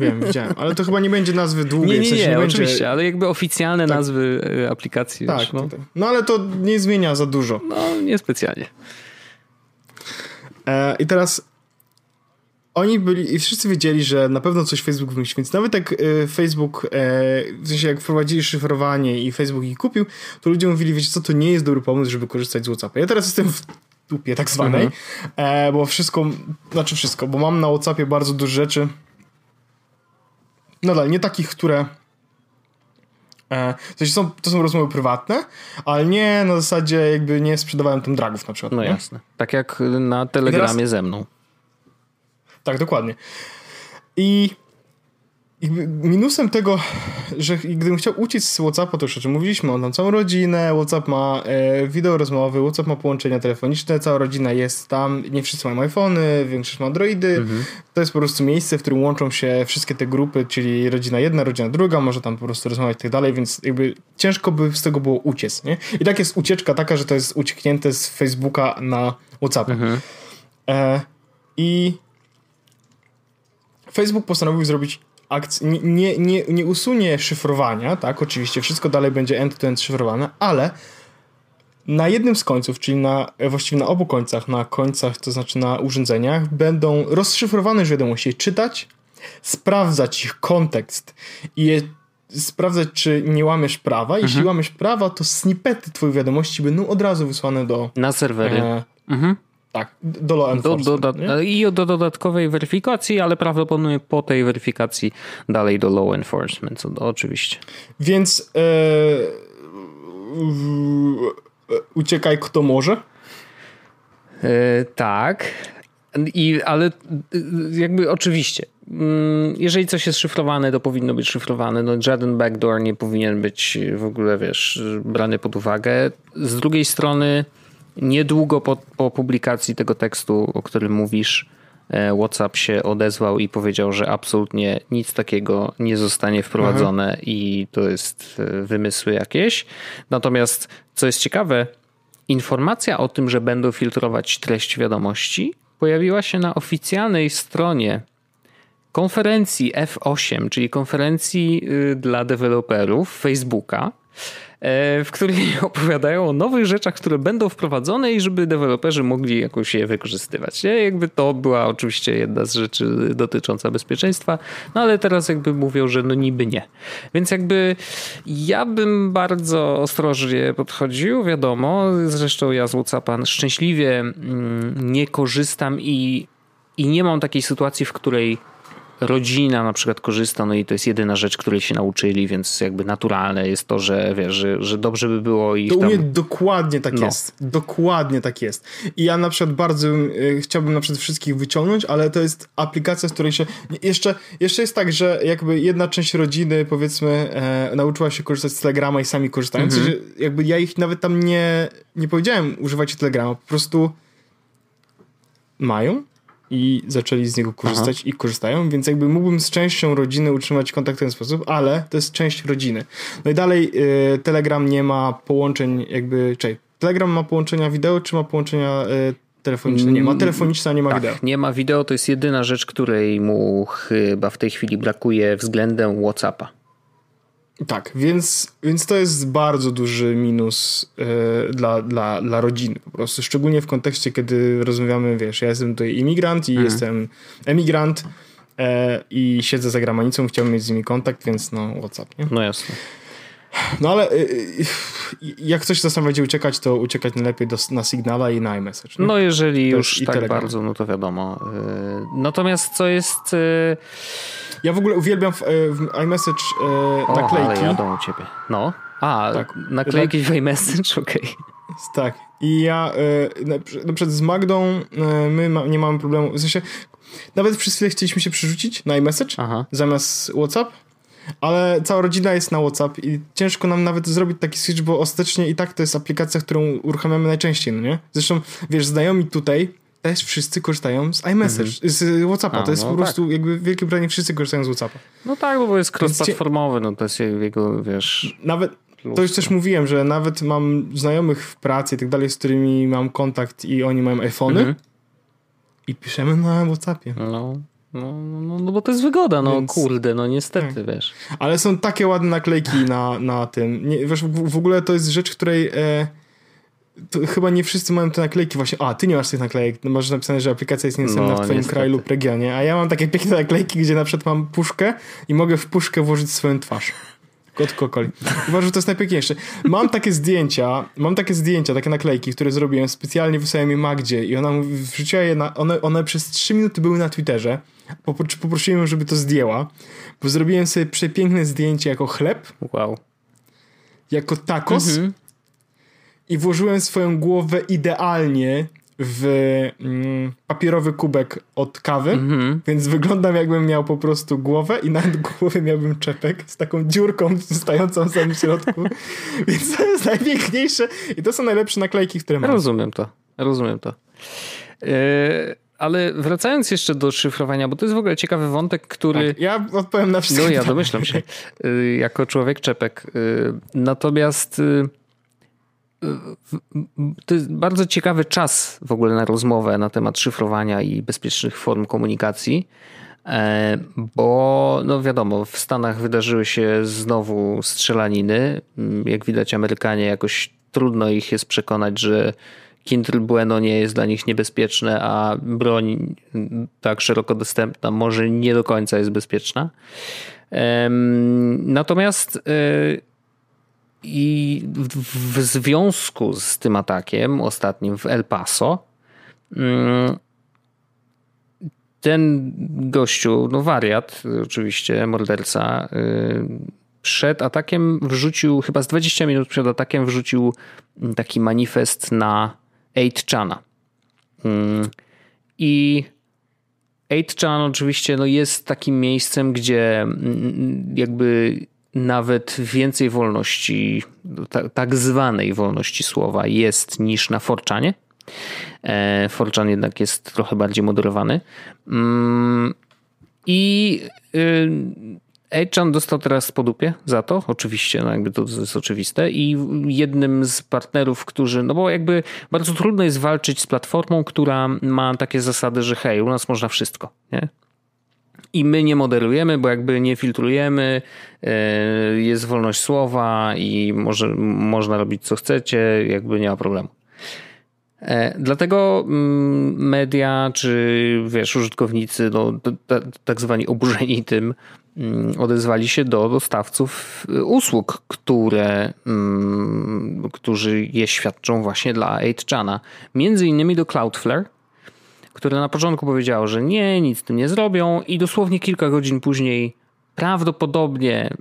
Wiem, widziałem, ale to chyba nie będzie nazwy długiej. Nie, nie, w sensie nie, nie oczywiście, będzie... ale jakby oficjalne tak. nazwy e, aplikacji. Tak, już, no. Tak. no ale to nie zmienia za dużo. No, niespecjalnie. E, I teraz oni byli i wszyscy wiedzieli, że na pewno coś Facebook wymyśli, więc nawet jak e, Facebook, e, w sensie jak wprowadzili szyfrowanie i Facebook ich kupił, to ludzie mówili, wiecie co, to nie jest dobry pomysł, żeby korzystać z WhatsAppa. Ja teraz jestem w dupie tak zwanej, mhm. bo wszystko, znaczy wszystko, bo mam na WhatsAppie bardzo dużo rzeczy, nadal nie takich, które e, sensie są, to są rozmowy prywatne, ale nie na zasadzie jakby nie sprzedawałem tam dragów na przykład. No nie? jasne. Tak jak na telegramie teraz... ze mną. Tak, dokładnie. I minusem tego, że gdybym chciał uciec z Whatsappa, to już o czym mówiliśmy, on ma całą rodzinę, Whatsapp ma e, wideo rozmowy, Whatsapp ma połączenia telefoniczne, cała rodzina jest tam, nie wszyscy mają iPhony, większość ma Androidy. Mhm. To jest po prostu miejsce, w którym łączą się wszystkie te grupy, czyli rodzina jedna, rodzina druga, może tam po prostu rozmawiać i tak dalej, więc jakby ciężko by z tego było uciec, nie? I tak jest ucieczka taka, że to jest ucieknięte z Facebooka na Whatsapp. Mhm. E, I Facebook postanowił zrobić akcję, nie, nie, nie, nie usunie szyfrowania, tak, oczywiście wszystko dalej będzie end-to-end szyfrowane, ale na jednym z końców, czyli na, właściwie na obu końcach, na końcach, to znaczy na urządzeniach, będą rozszyfrowane już wiadomości, czytać, sprawdzać ich kontekst i je sprawdzać, czy nie łamiesz prawa. Jeśli mhm. łamiesz prawa, to snippety twoich wiadomości będą od razu wysłane do... Na serwery. E, mhm. Tak, do law enforcement. Do, do, I do dodatkowej weryfikacji, ale prawdopodobnie po tej weryfikacji dalej do law enforcement, co, oczywiście. Więc e, uciekaj kto może. E, tak, i, ale jakby oczywiście, mm, jeżeli coś jest szyfrowane, to powinno być szyfrowane. No, żaden backdoor nie powinien być w ogóle, wiesz, brany pod uwagę. Z drugiej strony, niedługo po, po publikacji tego tekstu, o którym mówisz, e, WhatsApp się odezwał i powiedział, że absolutnie nic takiego nie zostanie wprowadzone Aha. i to jest e, wymysły jakieś. Natomiast, co jest ciekawe, informacja o tym, że będą filtrować treść wiadomości, pojawiła się na oficjalnej stronie konferencji F8, czyli konferencji y, dla deweloperów Facebooka, w której opowiadają o nowych rzeczach, które będą wprowadzone i żeby deweloperzy mogli jakoś je wykorzystywać. Nie? Jakby to była oczywiście jedna z rzeczy dotycząca bezpieczeństwa, no ale teraz jakby mówią, że no niby nie. Więc jakby ja bym bardzo ostrożnie podchodził, wiadomo, zresztą ja z Whatsappa szczęśliwie mm, nie korzystam i, i nie mam takiej sytuacji, w której rodzina na przykład korzysta, no i to jest jedyna rzecz, której się nauczyli, więc jakby naturalne jest to, że wiesz, że, że dobrze by było ich To u tam... mnie dokładnie tak no. jest. Dokładnie tak jest. I ja na przykład bardzo y, chciałbym na przykład wszystkich wyciągnąć, ale to jest aplikacja, z której się... Jeszcze, jeszcze jest tak, że jakby jedna część rodziny powiedzmy e, nauczyła się korzystać z Telegrama i sami korzystają, mhm. że jakby ja ich nawet tam nie, nie powiedziałem używajcie Telegrama, po prostu mają i zaczęli z niego korzystać Aha. i korzystają, więc jakby mógłbym z częścią rodziny utrzymać kontakt w ten sposób, ale to jest część rodziny. No i dalej y, Telegram nie ma połączeń jakby, czekaj, Telegram ma połączenia wideo, czy ma połączenia y, telefoniczne? Nie ma mm, telefoniczne, a nie ma tak, wideo. Nie ma wideo, to jest jedyna rzecz, której mu chyba w tej chwili brakuje względem Whatsappa. Tak, więc, więc to jest bardzo duży minus e, dla, dla, dla rodziny po prostu, szczególnie w kontekście, kiedy rozmawiamy, wiesz, ja jestem tutaj imigrant i mhm. jestem emigrant e, i siedzę za granicą, chciałbym mieć z nimi kontakt, więc no WhatsApp, nie? No jasne. No ale y, y, jak coś czasem będzie uciekać, to uciekać najlepiej do, na Signala i na iMessage. Nie? No jeżeli już tak Telegram. bardzo, no to wiadomo. Y, natomiast co jest... Ja w ogóle uwielbiam w, w iMessage e, naklejki. ale jadą u ciebie. No. A, tak. naklejki w iMessage, okej. Okay. Tak. I ja na, przykład z Magdą my ma, nie mamy problemu. W sensie, nawet przez chwilę chcieliśmy się przerzucić na iMessage Aha. zamiast WhatsApp, ale cała rodzina jest na WhatsApp i ciężko nam nawet zrobić taki switch, bo ostatecznie i tak to jest aplikacja, którą uruchamiamy najczęściej, no nie? Zresztą, wiesz, znajomi tutaj też wszyscy korzystają z iMessage, mm -hmm. z Whatsappa. A, to jest no po prostu tak. jakby w Wielkiej Brytanii wszyscy korzystają z Whatsappa. No tak, bo jest cross-platformowy, no to jest jego, wiesz... Nawet, plus, to już też mówiłem, że nawet mam znajomych w pracy i tak dalej, z którymi mam kontakt i oni mają iPhony mm -hmm. i piszemy na Whatsappie. No. No, no, no bo to jest wygoda, no Więc, kurde, no niestety, tak. wiesz. Ale są takie ładne naklejki na, na tym. Nie, wiesz, w, w ogóle to jest rzecz, której... E, chyba nie wszyscy mają te naklejki właśnie. A, ty nie masz tych naklejek. No, masz napisane, że aplikacja jest niedostępna no, w twoim niestety. kraju lub regionie. A ja mam takie piękne naklejki, gdzie na przykład mam puszkę i mogę w puszkę włożyć swoją twarz. Kot kokoli. Uważam, że to jest najpiękniejsze. Mam takie zdjęcia, mam takie zdjęcia, takie naklejki, które zrobiłem, specjalnie wysłałem je Magdzie i ona wrzuciła je na, one, one przez 3 minuty były na Twitterze. Poprosiłem żeby to zdjęła, bo zrobiłem sobie przepiękne zdjęcie jako chleb. Wow. Jako tacos. Mhm i włożyłem swoją głowę idealnie w mm, papierowy kubek od kawy, mm-hmm. więc wyglądam jakbym miał po prostu głowę i na głowie miałbym czepek z taką dziurką stającą w samym środku. więc to jest najpiękniejsze i to są najlepsze naklejki, które mam. Rozumiem to, rozumiem to. Yy, ale wracając jeszcze do szyfrowania, bo to jest w ogóle ciekawy wątek, który... Tak, ja odpowiem na wszystko. No ja domyślam się, yy, jako człowiek czepek. Yy, natomiast to jest bardzo ciekawy czas w ogóle na rozmowę na temat szyfrowania i bezpiecznych form komunikacji, E, bo no wiadomo, w Stanach wydarzyły się znowu strzelaniny. Mm, jak widać, Amerykanie jakoś trudno ich jest przekonać, że Kindle Bueno nie jest dla nich niebezpieczne, a broń tak szeroko dostępna może nie do końca jest bezpieczna. Natomiast e, i w związku z tym atakiem ostatnim w El Paso, mm, ten gościu, no wariat, oczywiście, morderca, y, przed atakiem wrzucił, chyba z 20 minut przed atakiem wrzucił taki manifest na 8chana. Mm, I 8chan oczywiście no jest takim miejscem, gdzie mm, jakby nawet więcej wolności, tak zwanej wolności słowa jest niż na Forczanie. E, Forchan jednak jest trochę bardziej moderowany. Mm, I Echan dostał teraz po dupie za to, oczywiście, no jakby to jest oczywiste. I jednym z partnerów, którzy, no bo jakby bardzo trudno jest walczyć z platformą, która ma takie zasady, że hej, u nas można wszystko, nie? I my nie moderujemy, bo jakby nie filtrujemy, e, jest wolność słowa i może, można robić co chcecie, jakby nie ma problemu. E, dlatego mm, media, czy wiesz, użytkownicy, no, tak zwani oburzeni tym, mm, odezwali się do dostawców y, usług, które, mm, którzy je świadczą właśnie dla 8chana. Między innymi do Cloudflare, które na początku powiedziało, że nie, nic z tym nie zrobią i dosłownie kilka godzin później prawdopodobnie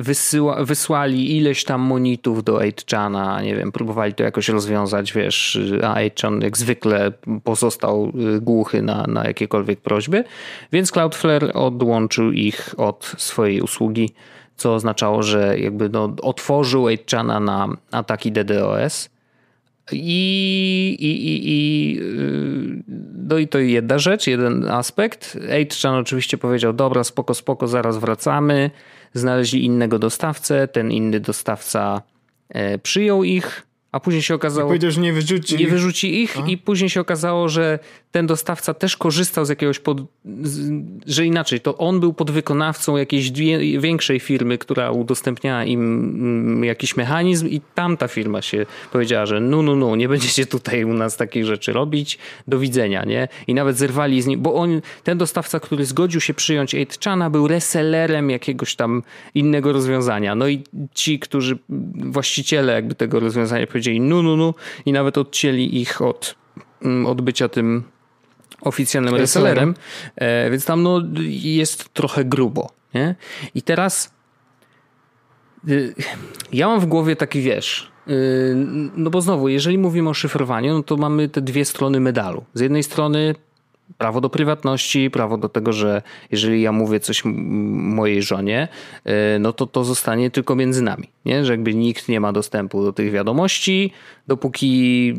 wysyła, wysłali ileś tam monitów do 8chana, nie wiem, próbowali to jakoś rozwiązać, wiesz, a 8chan jak zwykle pozostał y, głuchy na, na jakiekolwiek prośby, więc Cloudflare odłączył ich od swojej usługi, co oznaczało, że jakby no, otworzył 8chana na ataki DDoS. I, i, i, i, y, no i to jedna rzecz, jeden aspekt. 8chan oczywiście powiedział, dobra, spoko, spoko, zaraz wracamy znaleźli innego dostawcę, ten inny dostawca e, przyjął ich, a później się okazało. powiedział, że nie wyrzuci. Nie wyrzuci ich, i później się okazało, że ten dostawca też korzystał z jakiegoś. Pod, że inaczej, to on był podwykonawcą jakiejś większej firmy, która udostępniała im mm, jakiś mechanizm, i tamta firma się powiedziała, że no, no, no, nie będziecie tutaj u nas takich rzeczy robić, do widzenia, nie? I nawet zerwali z nim, bo on, ten dostawca, który zgodził się przyjąć 8chana, był resellerem jakiegoś tam innego rozwiązania. No i ci, którzy, właściciele jakby tego rozwiązania powiedzieli, no, no, no, i nawet odcięli ich od, mm, od bycia tym oficjalnym resellerem, e, więc tam no, jest trochę grubo. Nie? I teraz y, ja mam w głowie taki, wiesz, y, no bo znowu, jeżeli mówimy o szyfrowaniu, no to mamy te dwie strony medalu. Z jednej strony prawo do prywatności, prawo do tego, że jeżeli ja mówię coś mojej żonie, e, no to to zostanie tylko między nami. Nie? Że jakby nikt nie ma dostępu do tych wiadomości, dopóki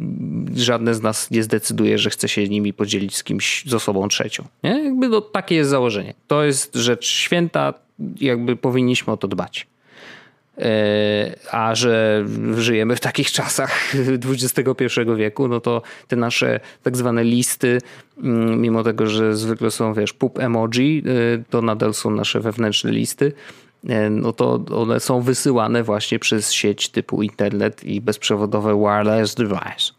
żadne z nas nie zdecyduje, że chce się nimi podzielić z kimś, z osobą trzecią. Nie? Jakby to takie jest założenie. To jest rzecz święta, jakby powinniśmy o to dbać. E, a że żyjemy w takich czasach XXI wieku, no to te nasze tak zwane listy, mm, mimo tego, że zwykle są, wiesz, pup emoji, e, to nadal są nasze wewnętrzne listy, e, no to one są wysyłane właśnie przez sieć typu internet i bezprzewodowe wireless device.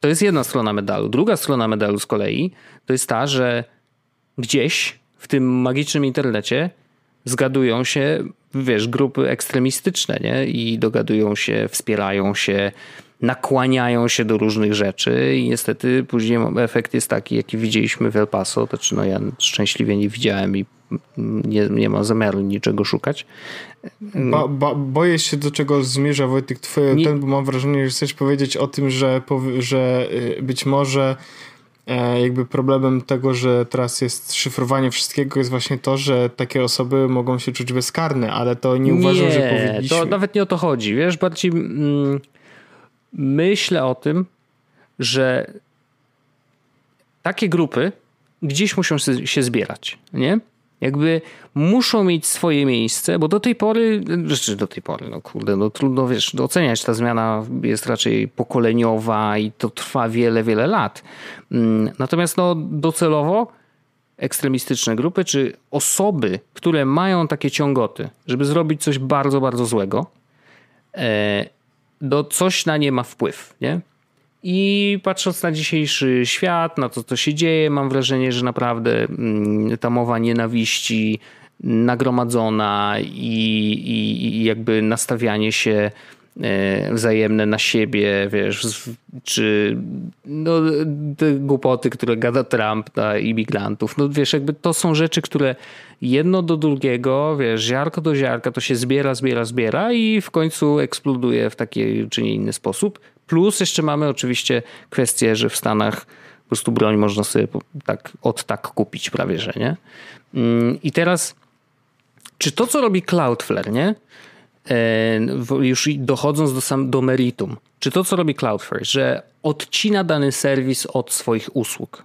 To jest jedna strona medalu. Druga strona medalu z kolei to jest ta, że gdzieś w tym magicznym internecie zgadują się, wiesz, grupy ekstremistyczne, nie? I dogadują się, wspierają się, nakłaniają się do różnych rzeczy i niestety później efekt jest taki, jaki widzieliśmy w El Paso, to znaczy no ja szczęśliwie nie widziałem i nie, nie mam zamiaru niczego szukać. Ba, ba, boję się do czego zmierza Wojtek twoje nie... ten, bo mam wrażenie, że chcesz powiedzieć o tym, że, że y, być może jakby problemem tego, że teraz jest szyfrowanie wszystkiego jest właśnie to, że takie osoby mogą się czuć bezkarne, ale to nie uważam, nie, że powinniśmy... to nawet nie o to chodzi, wiesz, bardziej mm, myślę o tym, że takie grupy gdzieś muszą się zbierać, nie? Jakby muszą mieć swoje miejsce, bo do tej pory, znaczy do tej pory, no kurde, no trudno wiesz, oceniać, ta zmiana jest raczej pokoleniowa i to trwa wiele, wiele lat. Mm, natomiast no docelowo ekstremistyczne grupy, czy osoby, które mają takie ciągoty, żeby zrobić coś bardzo, bardzo złego, e, do coś na nie ma wpływ, nie? I patrząc na dzisiejszy świat, na to, co się dzieje, mam wrażenie, że naprawdę mm, ta mowa nienawiści nagromadzona i, i, i jakby nastawianie się e, wzajemne na siebie, wiesz, czy no, te głupoty, które gada Trump na imigrantów. No wiesz, jakby to są rzeczy, które jedno do drugiego, wiesz, ziarko do ziarka to się zbiera, zbiera, zbiera i w końcu eksploduje w taki czy nie inny sposób. Plus jeszcze mamy oczywiście kwestię, że w Stanach po prostu broń można sobie tak, od tak kupić prawie, że nie. Mm, I teraz, czy to, co robi Cloudflare, nie? E, już dochodząc do, sam, do meritum, czy to, co robi Cloudflare, że odcina dany serwis od swoich usług,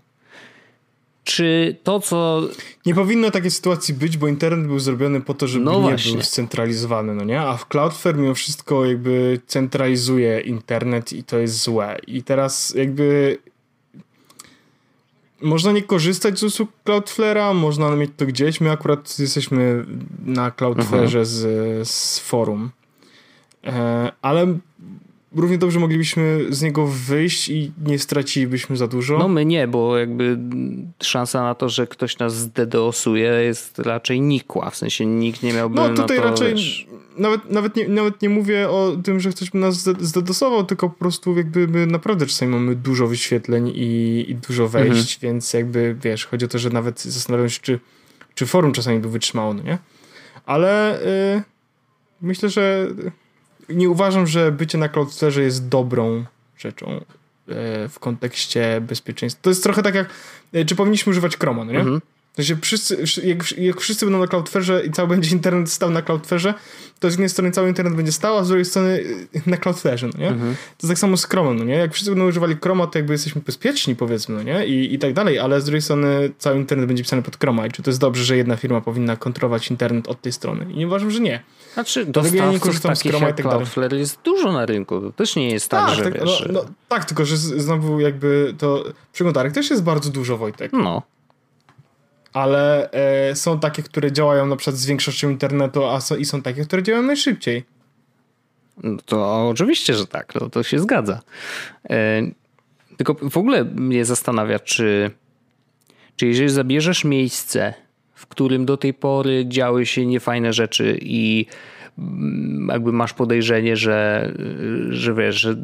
czy to, co. Nie powinno takiej sytuacji być, bo internet był zrobiony po to, żeby no nie właśnie. był scentralizowany, no nie? A w Cloudflare mimo wszystko jakby centralizuje internet i to jest złe. I teraz jakby można nie korzystać z usług Cloudflare'a, można mieć to gdzieś. My akurat jesteśmy na Cloudflare'ze mhm. z, z forum. E, ale równie dobrze moglibyśmy z niego wyjść i nie stracilibyśmy za dużo. No my nie, bo jakby szansa na to, że ktoś nas zdedosuje jest raczej nikła, w sensie nikt nie miałby No tutaj to, raczej wiesz... nawet, nawet, nie, nawet nie mówię o tym, że ktoś by nas zdedosował, tylko po prostu jakby my naprawdę czasami mamy dużo wyświetleń i, i dużo wejść, mhm. więc jakby wiesz, chodzi o to, że nawet zastanawiam się, czy, czy forum czasami by wytrzymało, no nie? Ale yy, myślę, że nie uważam, że bycie na Cloudflare jest dobrą rzeczą e, w kontekście bezpieczeństwa. To jest trochę tak jak, e, czy powinniśmy używać Chroma, no nie? Mhm. Się wszyscy, jak, jak wszyscy będą na Cloudflare i cały będzie internet stał na Cloudflare, to z jednej strony cały internet będzie stał, a z drugiej strony na Cloudflare, no nie? Mhm. To tak samo z Chromem, no nie? Jak wszyscy będą używali Chroma, to jakby jesteśmy bezpieczni, powiedzmy, no nie? I, i tak dalej, ale z drugiej strony cały internet będzie pisany pod Chroma i czy to jest dobrze, że jedna firma powinna kontrolować internet od tej strony? I nie uważam, że nie. Znaczy, dostawców ja nie korzystam z Chroma i tak Cloudflare jest dużo na rynku. To też nie jest tak, tak że tak, wiesz... No, no, tak, tylko że znowu jakby to... Przeglądarek też jest bardzo dużo, Wojtek. No ale e, są takie, które działają na przykład z większością internetu, a są, i są takie, które działają najszybciej. No to oczywiście, że tak, no, to się zgadza. E, tylko w ogóle mnie zastanawia, czy, czy jeżeli zabierzesz miejsce, w którym do tej pory działy się niefajne rzeczy i mm, jakby masz podejrzenie, że, że wiesz, że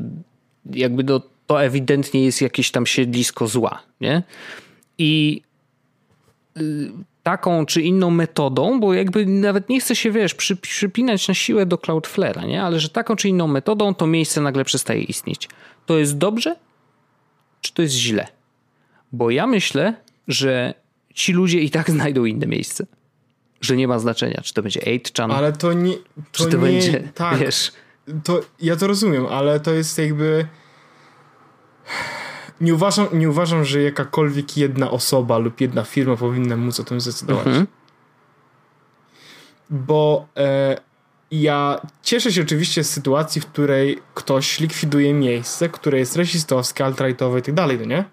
jakby to, to ewidentnie jest jakieś tam siedlisko zła, nie? I taką czy inną metodą, bo jakby nawet nie chce się, wiesz, przy, przypinać na siłę do Cloudflare'a, nie? Ale że taką czy inną metodą to miejsce nagle przestaje istnieć. To jest dobrze? Czy to jest źle? Bo ja myślę, że ci ludzie i tak znajdą inne miejsce. Że nie ma znaczenia, czy to będzie 8chan, ale to nie, to czy to nie, będzie, tak, wiesz... To, ja to rozumiem, ale to jest jakby nie uważam, nie uważam, że jakakolwiek jedna osoba lub jedna firma powinna móc o tym zdecydować. Mhm. Bo e, ja cieszę się oczywiście z sytuacji, w której ktoś likwiduje miejsce, które jest rasistowskie, alt-rightowe i tak dalej, no nie?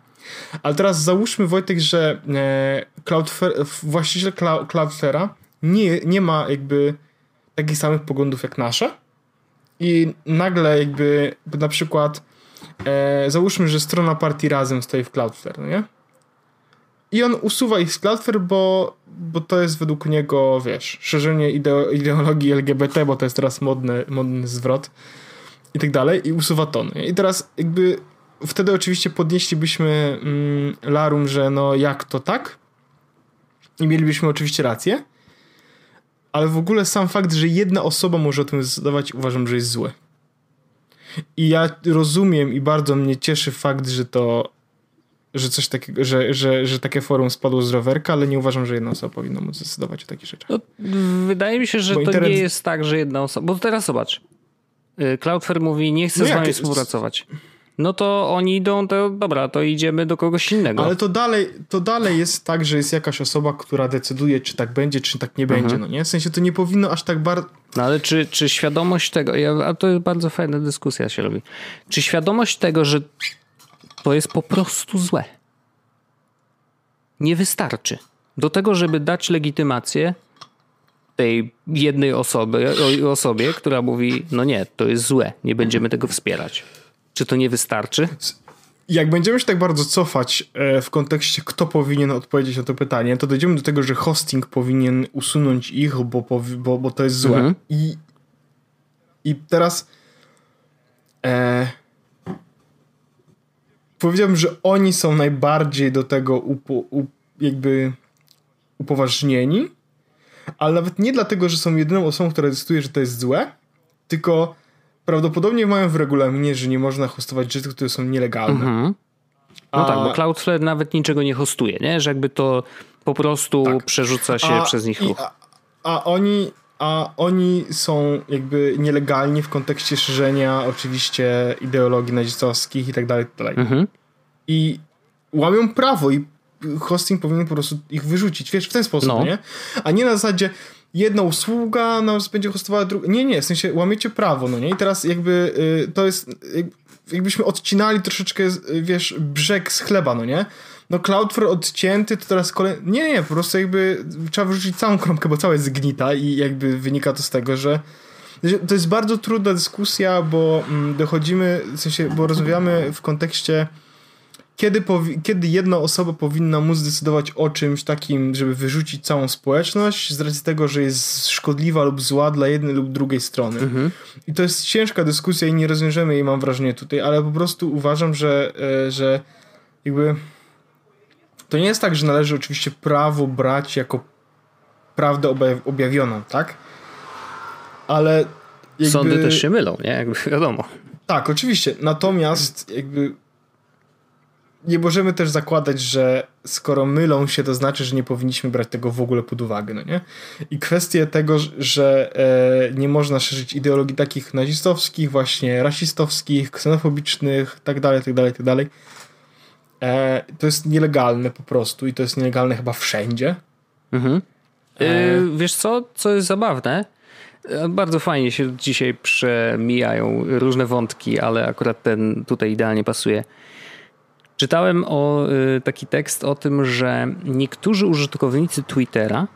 Ale teraz załóżmy, Wojtek, że e, Cloudflare, właściciel Cloudflare'a nie, nie ma jakby takich samych poglądów jak nasze i nagle jakby na przykład e, załóżmy, że strona partii razem stoi w Cloudflare, no nie? I on usuwa ich z Cloudflare, bo, bo to jest według niego, wiesz, szerzenie ideologii LGBT, bo to jest teraz modny, modny zwrot i tak dalej, i usuwa to. No I teraz jakby wtedy oczywiście podnieślibyśmy mm, larum, że no jak to tak? I mielibyśmy oczywiście rację, ale w ogóle sam fakt, że jedna osoba może o tym zdecydować, uważam, że jest zły. I ja rozumiem i bardzo mnie cieszy fakt, że to że coś takiego, że, że, że takie forum spadło z rowerka, ale nie uważam, że jedna osoba powinna móc zdecydować o takich rzeczach. No, wydaje mi się, że bo to internet... nie jest tak, że jedna osoba. Bo teraz zobacz. Y, Cloudflare mówi, nie chce no z wami współpracować no to oni idą, to dobra, to idziemy do kogoś innego. Ale to dalej, to dalej jest tak, że jest jakaś osoba, która decyduje, czy tak będzie, czy tak nie mhm. będzie, no nie? W sensie to nie powinno aż tak bardzo... No ale czy, czy świadomość tego, ja, a to jest bardzo fajna dyskusja się robi, czy świadomość tego, że to jest po prostu złe, nie wystarczy. do tego, żeby dać legitymację tej jednej osoby, osobie, która mówi, no nie, to jest złe, nie będziemy tego wspierać. Czy to nie wystarczy? Jak będziemy się tak bardzo cofać e, w kontekście, kto powinien odpowiedzieć na to pytanie, to dojdziemy do tego, że hosting powinien usunąć ich, bo, bo, bo to jest złe. Mhm. I, I teraz e, powiedziałbym, że oni są najbardziej do tego upo, up, jakby upoważnieni, ale nawet nie dlatego, że są jedyną osobą, która decyduje, że to jest złe, tylko prawdopodobnie mają w regulaminie, że nie można hostować rzeczy, które są nielegalne. Mhm. No A... tak, bo Cloudflare nawet niczego nie hostuje, nie? Że jakby to po prostu tak. przerzuca się a, przez nich ruch. A, a, oni, a oni są jakby nielegalni w kontekście szerzenia oczywiście ideologii nazistowskich i tak dalej, tak dalej. Mhm. I łamią prawo i hosting powinien po prostu ich wyrzucić, wiesz, w ten sposób, no. nie? A nie na zasadzie jedna usługa nas będzie hostowała druga. Nie, nie, w sensie łamiecie prawo, no nie? I teraz jakby y, to jest, jakbyśmy odcinali troszeczkę, y, wiesz, brzeg z chleba, no nie? No Cloudflare odcięty, to teraz kolejny... Nie, nie, po prostu jakby trzeba wyrzucić całą kromkę, bo cała jest zgnita i jakby wynika to z tego, że to jest bardzo trudna dyskusja, bo mm, dochodzimy, w sensie, bo rozmawiamy w kontekście kiedy, kiedy jedna osoba powinna móc decydować o czymś takim, żeby wyrzucić całą społeczność z racji tego, że jest szkodliwa lub zła dla jednej lub drugiej strony. Mhm. I to jest ciężka dyskusja i nie rozwiążemy jej, mam wrażenie, tutaj, ale po prostu uważam, że, e, że jakby to nie jest tak, że należy oczywiście prawo brać jako prawdę objawioną, tak? Ale jakby... Sądy też się mylą, nie? Jakby wiadomo. Tak, oczywiście. Natomiast jakby nie możemy też zakładać, że skoro mylą się, to znaczy, że nie powinniśmy brać tego w ogóle pod uwagę, no nie? I kwestie tego, że e, nie można szerzyć ideologii takich nazistowskich, właśnie rasistowskich, ksenofobicznych, tak dalej, tak dalej, tak dalej. E, to jest nielegalne po prostu i to jest nielegalne chyba wszędzie. Mhm. E... wiesz co, co jest zabawne? E, bardzo fajnie się dzisiaj przemijają różne wątki, ale akurat ten tutaj idealnie pasuje. Czytałem o, y, taki tekst o tym, że niektórzy użytkownicy Twittera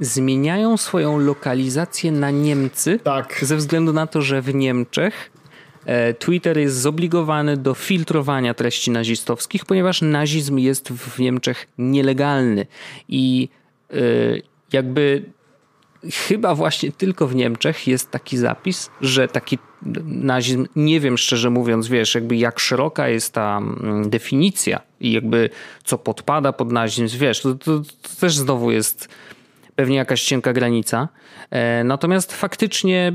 zmieniają swoją lokalizację na Niemcy tak. ze względu na to, że w Niemczech e, Twitter jest zobligowany do filtrowania treści nazistowskich, ponieważ nazizm jest w Niemczech nielegalny i y, jakby chyba właśnie tylko w Niemczech jest taki zapis, że taki nazizm, nie wiem szczerze mówiąc, wiesz, jakby jak szeroka jest ta mm, definicja i jakby co podpada pod nazizm, wiesz, to, to, to też znowu jest pewnie jakaś cienka granica. E, natomiast faktycznie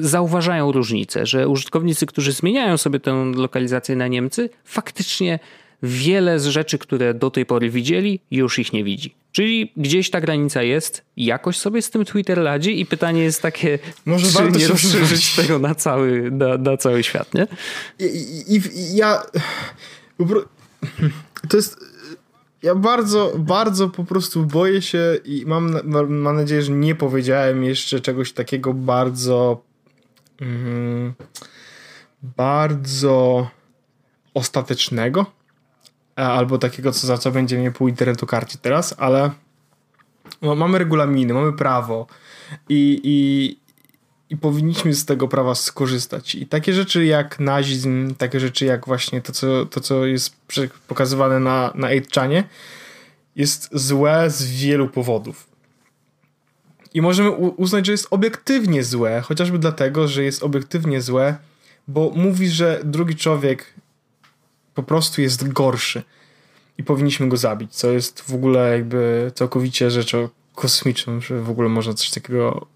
zauważają różnicę, że użytkownicy, którzy zmieniają sobie tę lokalizację na Niemcy, faktycznie wiele z rzeczy, które do tej pory widzieli, już ich nie widzi. Czyli gdzieś ta granica jest, jakoś sobie z tym Twitter ladzi i pytanie jest takie, Może czy warto nie rozszerzyć tego na cały, na, na cały świat, nie? I, i, i ja... To jest... Ja bardzo, bardzo po prostu boję się i mam, mam nadzieję, że nie powiedziałem jeszcze czegoś takiego bardzo... Mm, bardzo ostatecznego albo takiego, co za co będzie mnie pół internetu karcić teraz, ale no, mamy regulaminy, mamy prawo i, i, i powinniśmy z tego prawa skorzystać. I takie rzeczy jak nazizm, takie rzeczy jak właśnie to, co, to, co jest pokazywane na, na 8chanie, jest złe z wielu powodów. I możemy uznać, że jest obiektywnie złe, chociażby dlatego, że jest obiektywnie złe, bo mówi, że drugi człowiek po prostu jest gorszy i powinniśmy go zabić, co jest w ogóle jakby całkowicie rzeczą kosmiczną, że w ogóle można coś takiego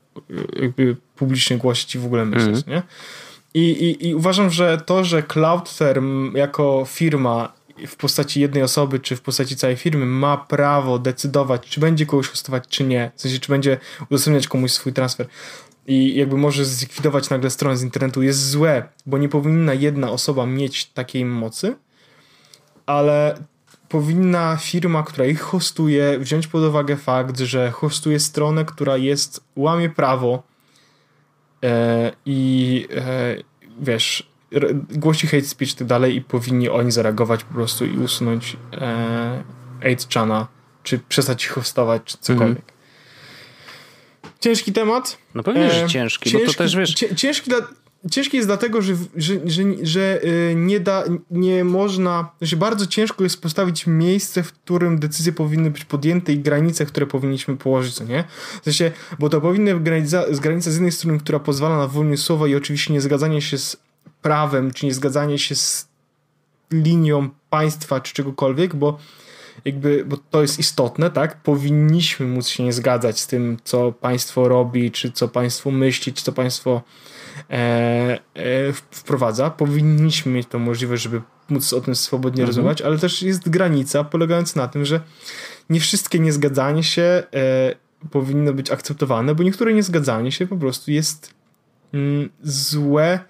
jakby publicznie głosić i w ogóle myśleć, mm. nie? I, i, I uważam, że to, że Cloudflare jako firma w postaci jednej osoby, czy w postaci całej firmy ma prawo decydować, czy będzie kogoś hostować, czy nie. W sensie, czy będzie udostępniać komuś swój transfer i jakby może zlikwidować nagle stronę z internetu jest złe, bo nie powinna jedna osoba mieć takiej mocy, ale powinna firma, która ich hostuje, wziąć pod uwagę fakt, że hostuje stronę, która jest, łamie prawo e, i e, wiesz, głosi hate speech i tak dalej i powinni oni zareagować po prostu i usunąć e, 8chana czy przestać ich hostować, czy cokolwiek. Mhm. Ciężki temat. No pewnie, że e, ciężki, ciężki, bo to też wiesz... Ciężki dla, ciężki jest dlatego, że, że, że, że y, nie da, nie można, że bardzo ciężko jest postawić miejsce, w którym decyzje powinny być podjęte i granice, które powinniśmy położyć, co nie? W sensie, bo to powinny granica, z granica z jednej strony, która pozwala na wolność słowa i oczywiście nie zgadzanie się z prawem, czy nie zgadzanie się z linią państwa, czy czegokolwiek, bo jakby, bo to jest istotne, tak? Powinniśmy móc się nie zgadzać z tym, co państwo robi, czy co państwo myśli, czy co państwo wprowadza. Powinniśmy mieć tą możliwość, żeby móc o tym swobodnie mhm. rozmawiać, ale też jest granica polegająca na tym, że nie wszystkie niezgadzanie się e, powinno być akceptowane, bo niektóre niezgadzanie się po prostu jest mm, złe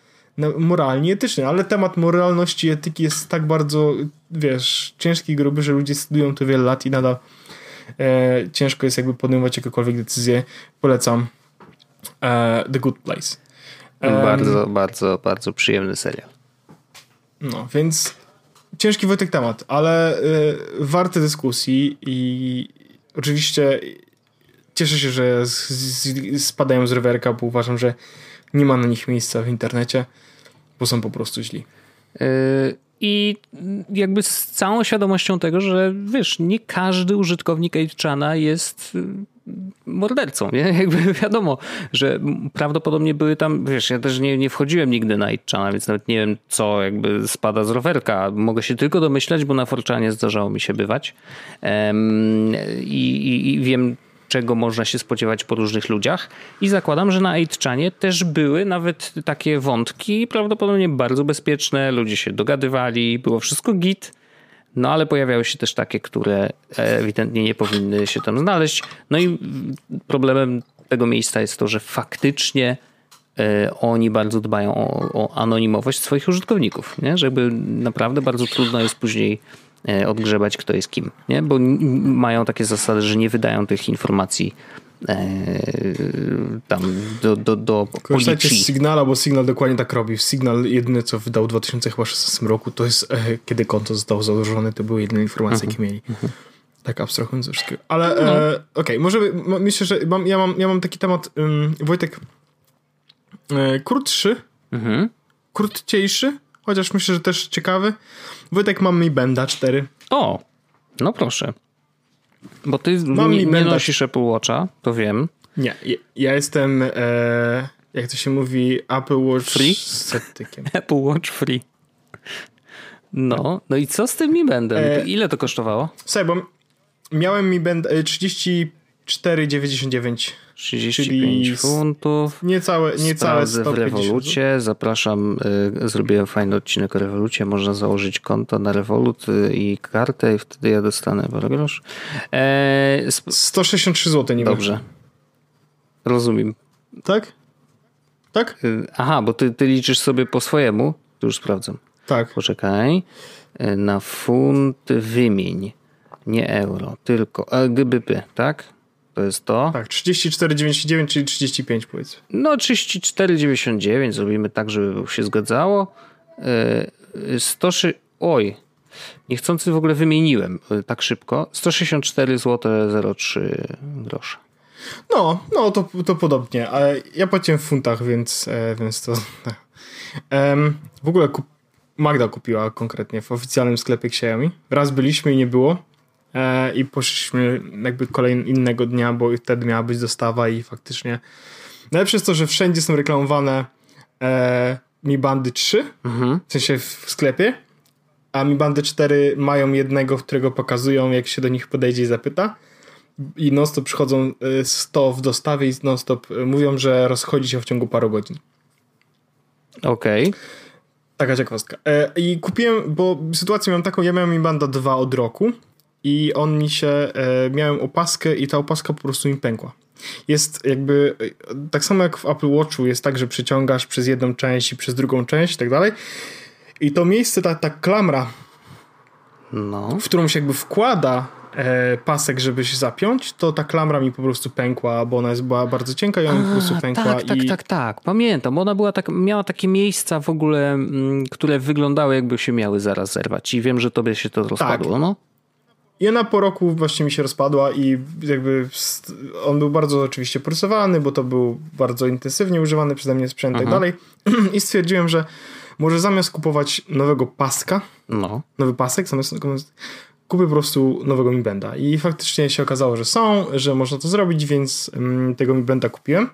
moralnie etyczne, ale temat moralności i etyki jest tak bardzo, wiesz, ciężki i gruby, że ludzie studiują to wiele lat i nadal e, ciężko jest jakby podejmować jakiekolwiek decyzję. Polecam e, The Good Place. Bardzo, bardzo, bardzo przyjemny serial. No, więc ciężki Wojtek temat, ale y, warty dyskusji i oczywiście cieszę się, że z, z, spadają z rowerka, bo uważam, że nie ma na nich miejsca w internecie, bo są po prostu źli. Yy, I jakby z całą świadomością tego, że wiesz, nie każdy użytkownik 8chana jest mordercą, nie? Jakby wiadomo, że prawdopodobnie były tam, wiesz, ja też nie, nie wchodziłem nigdy na Itchana, więc nawet nie wiem, co jakby spada z rowerka. Mogę się tylko domyślać, bo na Forczanie zdarzało mi się bywać um, i, i, wiem, czego można się spodziewać po różnych ludziach i zakładam, że na 8chanie też były nawet takie wątki, prawdopodobnie bardzo bezpieczne, ludzie się dogadywali, było wszystko git, no ale pojawiały się też takie, które ewidentnie nie powinny się tam znaleźć. No i problemem tego miejsca jest to, że faktycznie e, oni bardzo dbają o, o anonimowość swoich użytkowników, nie? żeby naprawdę bardzo trudno jest później e, odgrzebać, kto jest kim, nie? bo mają takie zasady, że nie wydają tych informacji E, tam do, do, do Korzystajcie z Signala, bo Signal dokładnie tak robi. Signal jedyne, co wydał w 2016 roku, to jest e, kiedy konto zostało założone, to były jedyne informacje, jakie mieli. Tak abstrahując ze wszystkiego. Ale no. e, okej, okay, może myślę, że mam, ja, mam, ja mam taki temat, um, Wojtek, e, krótszy, mhm. krótciejszy, chociaż myślę, że też ciekawy. Wojtek, mam Mi Benda 4. O, no proszę. Bo ty Mam nie, nie nosisz Apple Watcha, to wiem. Nie, ja jestem, e, jak to się mówi, Apple Watch free? sceptykiem. Apple Watch free. No, no i co z tym mi będę? E, Ile to kosztowało? Słuchaj, bo miałem mi będę 30 4,99. 35 funtów. Niecałe, niecałe 150. w rewolucie. Zapraszam, y, zrobiłem fajny odcinek o rewolucie. Można założyć konto na rewolut y, i kartę i wtedy ja dostanę grosz. E, 163 zł nie Dobrze. Wiem. Rozumiem. Tak? Tak? Y, aha, bo ty, ty liczysz sobie po swojemu. Tu już sprawdzam. Tak. Poczekaj. Y, na funt wymień. Nie euro, tylko e, GBP, tak? To jest to. Tak, 34,99, czyli 35 powiedzmy. No 34,99 zrobimy tak, żeby się zgadzało. 100, e, oj, niechcący w ogóle wymieniłem e, tak szybko. 164 zł 03 grosze. No, no to, to podobnie, ale ja płaciłem w funtach, więc, e, więc to... w ogóle kup Magda kupiła konkretnie w oficjalnym sklepie Xiaomi. Raz byliśmy i nie było. E, i poszliśmy jakby kolejnego innego dnia, bo wtedy miała być dostawa i faktycznie najlepsze jest to, że wszędzie są reklamowane e, Mi Bandy 3, mhm. w sensie w sklepie, a Mi Bandy 4 mają jednego, którego pokazują, jak się do nich podejdzie i zapyta i non-stop przychodzą 100 e, w dostawie i non-stop e, mówią, że rozchodzi się w ciągu paru godzin. Okej. Okay. Taka ciekawostka. I kupiłem, bo sytuację miałem taką, ja miałem Mi Banda 2 od roku i on mi się, e, miałem opaskę i ta opaska po prostu mi pękła. Jest jakby, e, tak samo jak w Apple Watchu jest tak, że przyciągasz przez jedną część i przez drugą część i tak dalej. I to miejsce, ta, ta klamra, no. w którą się jakby wkłada e, pasek, żeby się zapiąć, to ta klamra mi po prostu pękła, bo ona jest, była bardzo cienka i ona A, po prostu pękła. Tak, i... tak, tak, tak. Pamiętam. Ona była tak, miała takie miejsca w ogóle, mm, które wyglądały jakby się miały zaraz zerwać i wiem, że tobie się to rozpadło, tak. no. I ona po roku właśnie mi się rozpadła i jakby on był bardzo oczywiście procesowany, bo to był bardzo intensywnie używany przeze mnie sprzęt i tak dalej. I stwierdziłem, że może zamiast kupować nowego paska, no. nowy pasek, zamiast kupię po prostu nowego Mi Benda. I faktycznie się okazało, że są, że można to zrobić, więc um, tego Mi Benda kupiłem.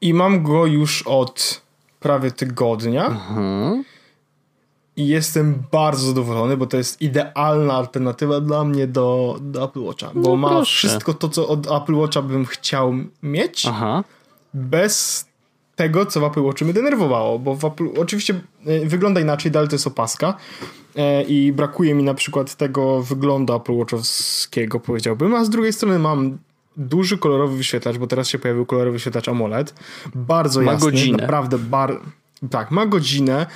I mam go już od prawie tygodnia. Mhm. I jestem bardzo zadowolony, bo to jest idealna alternatywa dla mnie do, do Apple Watcha. Bo no ma proszę. wszystko to, co od Apple Watcha bym chciał mieć, Aha. bez tego, co w Apple Watchu mnie denerwowało. Bo w Apple, oczywiście e, wygląda inaczej, dalej to jest opaska. E, I brakuje mi na przykład tego wyglądu Apple Watchowskiego, powiedziałbym. A z drugiej strony mam duży kolorowy wyświetlacz, bo teraz się pojawił kolorowy wyświetlacz AMOLED. Bardzo ma jasny, godzinę. naprawdę bar... Tak, ma godzinę,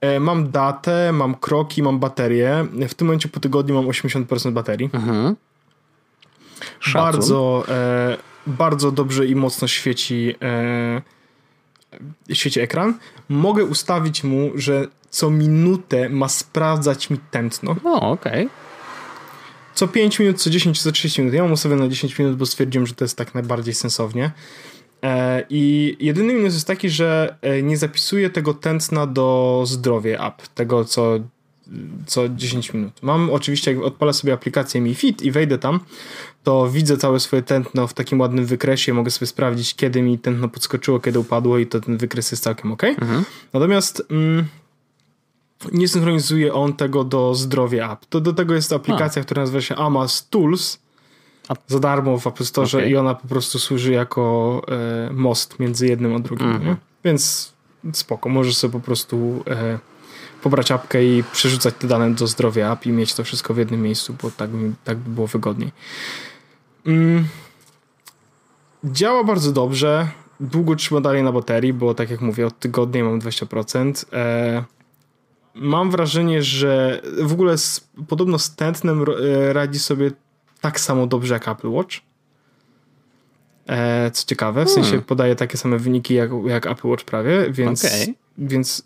e, mam datę, mam kroki, mam baterię. W tym momencie po tygodniu mam 80% baterii. Mhm. Bardzo, e, bardzo dobrze i mocno świeci, e, świeci ekran. Mogę ustawić mu, że co minutę ma sprawdzać mi tętno. O, okej. Okay co 5 minut, co 10, co 30 minut. Ja mam ustawione na 10 minut, bo stwierdziłem, że to jest tak najbardziej sensownie. E, I jedyny minus jest taki, że e, nie zapisuję tego tętna do zdrowie app, tego co, co 10 minut. Mam oczywiście, jak odpalę sobie aplikację Mi Fit i wejdę tam, to widzę całe swoje tętno w takim ładnym wykresie, mogę sobie sprawdzić, kiedy mi tętno podskoczyło, kiedy upadło i to ten wykres jest całkiem ok. Mhm. Natomiast... Mm, nie synchronizuje on tego do zdrowia app. To do tego jest aplikacja, A. która nazywa się Amas Tools za darmo w App Store okay. i ona po prostu służy jako e, most między jednym a drugim. Mm -hmm. Więc spoko, możesz sobie po prostu e, pobrać apkę i przerzucać te dane do zdrowia app i mieć to wszystko w jednym miejscu, bo tak, tak by było wygodniej. Mm. Działa bardzo dobrze. Długo trzyma dalej na baterii, bo tak jak mówię, od tygodnia mam 20%. E, mam wrażenie, że w ogóle z, podobno z tętnem e, radzi sobie tak samo dobrze jak Apple Watch. E, co ciekawe, w sensie hmm. podaje takie same wyniki jak, jak Apple Watch prawie, więc, okay. więc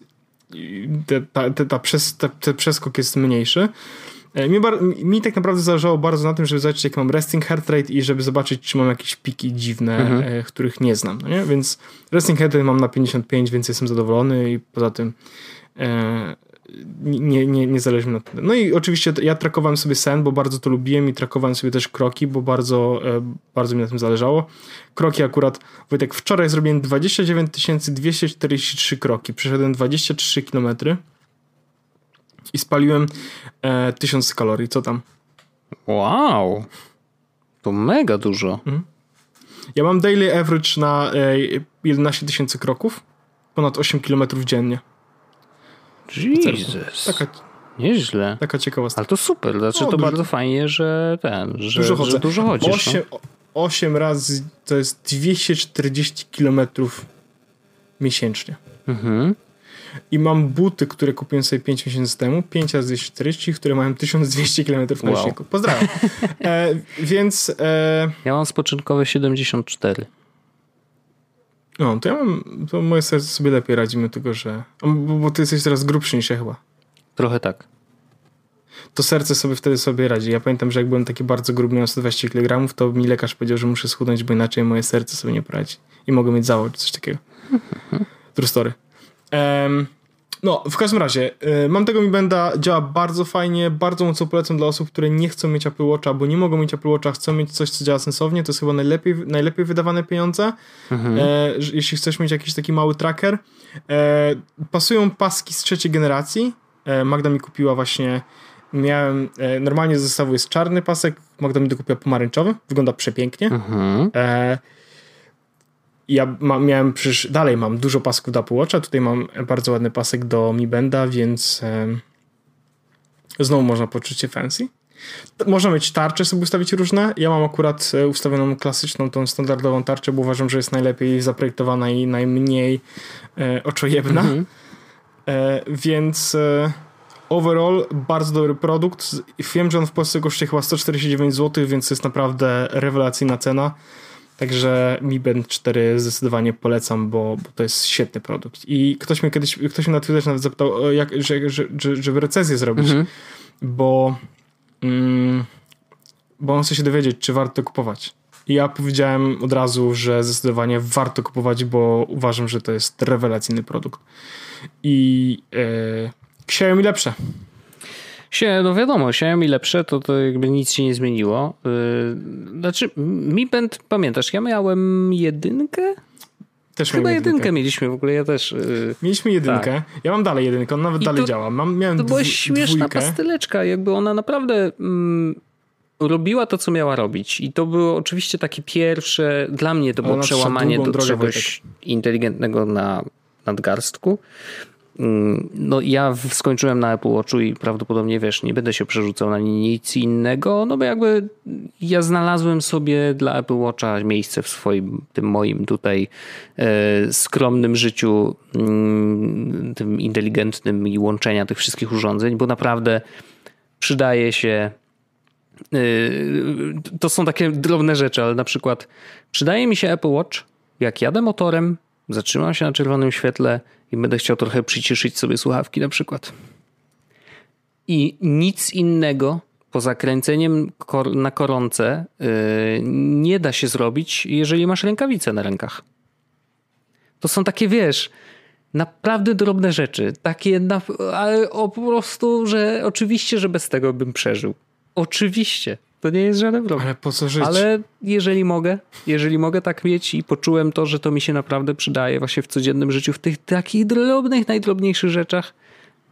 te, ta, te, ta przez, te, ten przeskok jest mniejszy. E, mi, bar, mi, tak naprawdę zależało bardzo na tym, żeby zobaczyć, jak mam resting heart rate i żeby zobaczyć, czy mam jakieś piki dziwne, mhm. e, których nie znam. No nie? Więc resting heart rate mam na 55, więc jestem zadowolony i poza tym e, nie, nie, nie zależy mi na tym. No i oczywiście ja trakowałem sobie sen, bo bardzo to lubiłem i trakowałem sobie też kroki, bo bardzo, e, bardzo mi na tym zależało. Kroki akurat, Wojtek, wczoraj zrobiłem 29 243 kroki. Przeszedłem 23 km i spaliłem e, 1000 kalorii. Co tam? Wow! To mega dużo. Mhm. Ja mam daily average na e, 11 tysięcy kroków, ponad 8 km dziennie. Jesus. Taka, Nieźle. Taka ciekawostka. Ale to super, znaczy no, to dużo, bardzo fajnie, że ten, że dużo, chodzę. Że dużo chodzisz. 8, no. 8 razy to jest 240 kilometrów miesięcznie. Mhm. I mam buty, które kupiłem sobie 5 miesięcy temu, 5 razy 240, które mają 1200 km na wow. liczniku. Pozdrawiam. E, więc... E... Ja mam spoczynkowe 74. No, to ja mam, to moje serce sobie lepiej radzi, mimo tego, że... Bo, bo ty jesteś teraz grubszy niż ja chyba. Trochę tak. To serce sobie wtedy sobie radzi. Ja pamiętam, że jak byłem taki bardzo gruby, miałem 120 kg, to mi lekarz powiedział, że muszę schudnąć, bo inaczej moje serce sobie nie poradzi. I mogę mieć zawał czy coś takiego. True story. Um, no, w każdym razie, y, mam tego Mi Benda, działa bardzo fajnie, bardzo mocno polecam dla osób, które nie chcą mieć Apple Watcha, bo nie mogą mieć Apple Watcha, chcą mieć coś, co działa sensownie, to jest chyba najlepiej, najlepiej wydawane pieniądze, mhm. e, jeśli chcesz mieć jakiś taki mały tracker. E, pasują paski z trzeciej generacji, e, Magda mi kupiła właśnie, miałem, e, normalnie z zestawu jest czarny pasek, Magda mi dokupiła pomarańczowy, wygląda przepięknie. Mhm. E, ja ma, miałem przecież dalej mam dużo pasków do Apple Watcha, tutaj mam bardzo ładny pasek do Mi Benda, więc e, znowu można poczuć się fancy. Można mieć tarcze sobie ustawić różne. Ja mam akurat e, ustawioną klasyczną, tą standardową tarczę, bo uważam, że jest najlepiej zaprojektowana i najmniej e, oczojebna. Mhm. E, więc e, overall bardzo dobry produkt. Wiem, że on w Polsce kosztuje chyba 149 zł, więc to jest naprawdę rewelacyjna cena. Także Mi Band 4 zdecydowanie polecam, bo, bo, to jest świetny produkt. I ktoś mnie kiedyś, ktoś mnie na Twitterze nawet zapytał, jak, że, że, że, żeby recenzję zrobić, mhm. bo mm, bo on chce się dowiedzieć, czy warto kupować. I ja powiedziałem od razu, że zdecydowanie warto kupować, bo uważam, że to jest rewelacyjny produkt. I e, Xiaomi lepsze. No wiadomo, Xiaomi lepsze, to, to jakby nic się nie zmieniło. Yy, znaczy, Mi Band, pamiętasz, ja miałem jedynkę? Też Chyba jedynkę. jedynkę mieliśmy w ogóle, ja też. Yy... Mieliśmy jedynkę. Tak. Ja mam dalej jedynkę, on nawet I dalej to, działa. Mam, miałem to była śmieszna dwójkę. pastyleczka, jakby ona naprawdę mm, robiła to, co miała robić. I to było oczywiście takie pierwsze, dla mnie to było przełamanie do czegoś inteligentnego na nadgarstku. Mm, no ja skończyłem na Apple Watchu i prawdopodobnie wiesz, nie będę się przerzucał na nic innego, no bo jakby ja znalazłem sobie dla Apple Watcha miejsce w swoim, tym moim tutaj e, skromnym życiu, mm, tym inteligentnym i łączenia tych wszystkich urządzeń, bo naprawdę przydaje się e, to są takie drobne rzeczy, ale na przykład przydaje mi się Apple Watch, jak jadę motorem, zatrzymam się na czerwonym świetle i będę chciał trochę przyciszyć sobie słuchawki na przykład. I nic innego poza kręceniem na koronce yy, nie da się zrobić, jeżeli masz rękawice na rękach. To są takie, wiesz, naprawdę drobne rzeczy. Takie, ale po prostu, że oczywiście, że bez tego bym przeżył. Oczywiście. To nie jest żaden problem. Ale po co żyć? Ale jeżeli mogę, jeżeli mogę tak mieć i poczułem to, że to mi się naprawdę przydaje właśnie w codziennym życiu, w tych takich drobnych, najdrobniejszych rzeczach,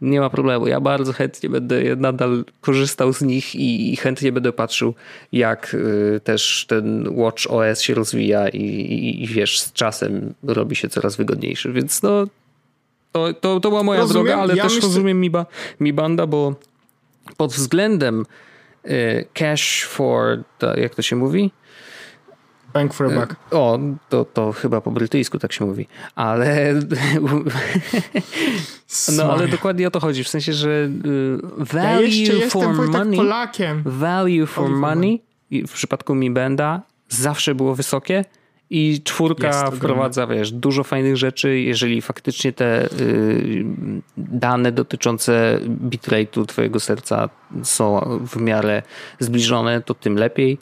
nie ma problemu. Ja bardzo chętnie będę nadal korzystał z nich i, chętnie będę patrzył, jak y, też ten Watch OS się rozwija i, i, i, wiesz, z czasem robi się coraz wygodniejszy. Więc no, to, to, to była moja rozumiem, droga, ale ja też myślę... rozumiem Mi, Mi Banda, bo pod względem cash for, jak to się mówi? Bank for a buck. Y, o, to, to chyba po brytyjsku tak się mówi. Ale no ale dokładnie o to chodzi. W sensie, że y, value ja for money Polakiem. value for money w przypadku Mi Benda zawsze było wysokie i czwórka wprowadza, wiesz, dużo fajnych rzeczy. Jeżeli faktycznie te y, dane dotyczące bitrate'u twojego serca są w miarę zbliżone, to tym lepiej.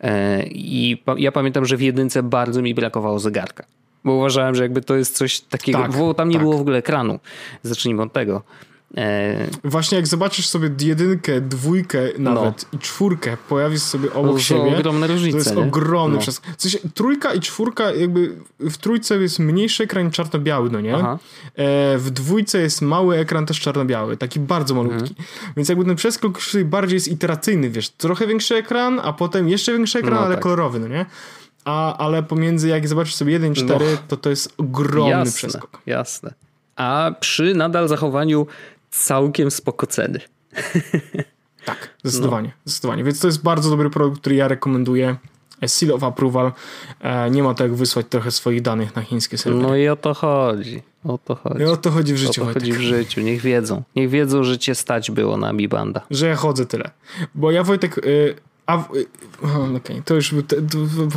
E, I ja pamiętam, że w jedynce bardzo mi brakowało zegarka. Bo uważałem, że jakby to jest coś takiego, tak, bo tam nie tak. było w ogóle ekranu. Zacznijmy od tego. E, Właśnie jak zobaczysz sobie jedynkę, dwójkę nawet no. i czwórkę pojawi sobie obok to siebie, ogromne różnice, to jest nie? ogromny no. przez... W sensie, trójka i czwórka jakby w trójce jest mniejszy ekran czarno-biały, no nie? E, w dwójce jest mały ekran też czarno-biały, taki bardzo malutki. Mhm. Więc jakby ten przeskok bardziej jest iteracyjny, wiesz, trochę większy ekran, a potem jeszcze większy ekran, no, ale tak. kolorowy, no nie? A, ale pomiędzy, jak zobaczysz sobie 1 i 4, no. to to jest ogromny jasne, przeskok. Jasne. A przy nadal zachowaniu całkiem spoko ceny. Tak, zdecydowanie, no. zdecydowanie. Więc to jest bardzo dobry produkt, który ja rekomenduję. Seal of approval. E, nie ma to jak wysłać trochę swoich danych na chińskie serwery. No i o to chodzi. O to chodzi. I o to chodzi w życiu. O to chodzi w życiu. Niech wiedzą. Niech wiedzą, że cię stać było na Mi Banda. Że ja chodzę tyle. Bo ja Wojtek y, a, okej, okay, to już był, te, to, był,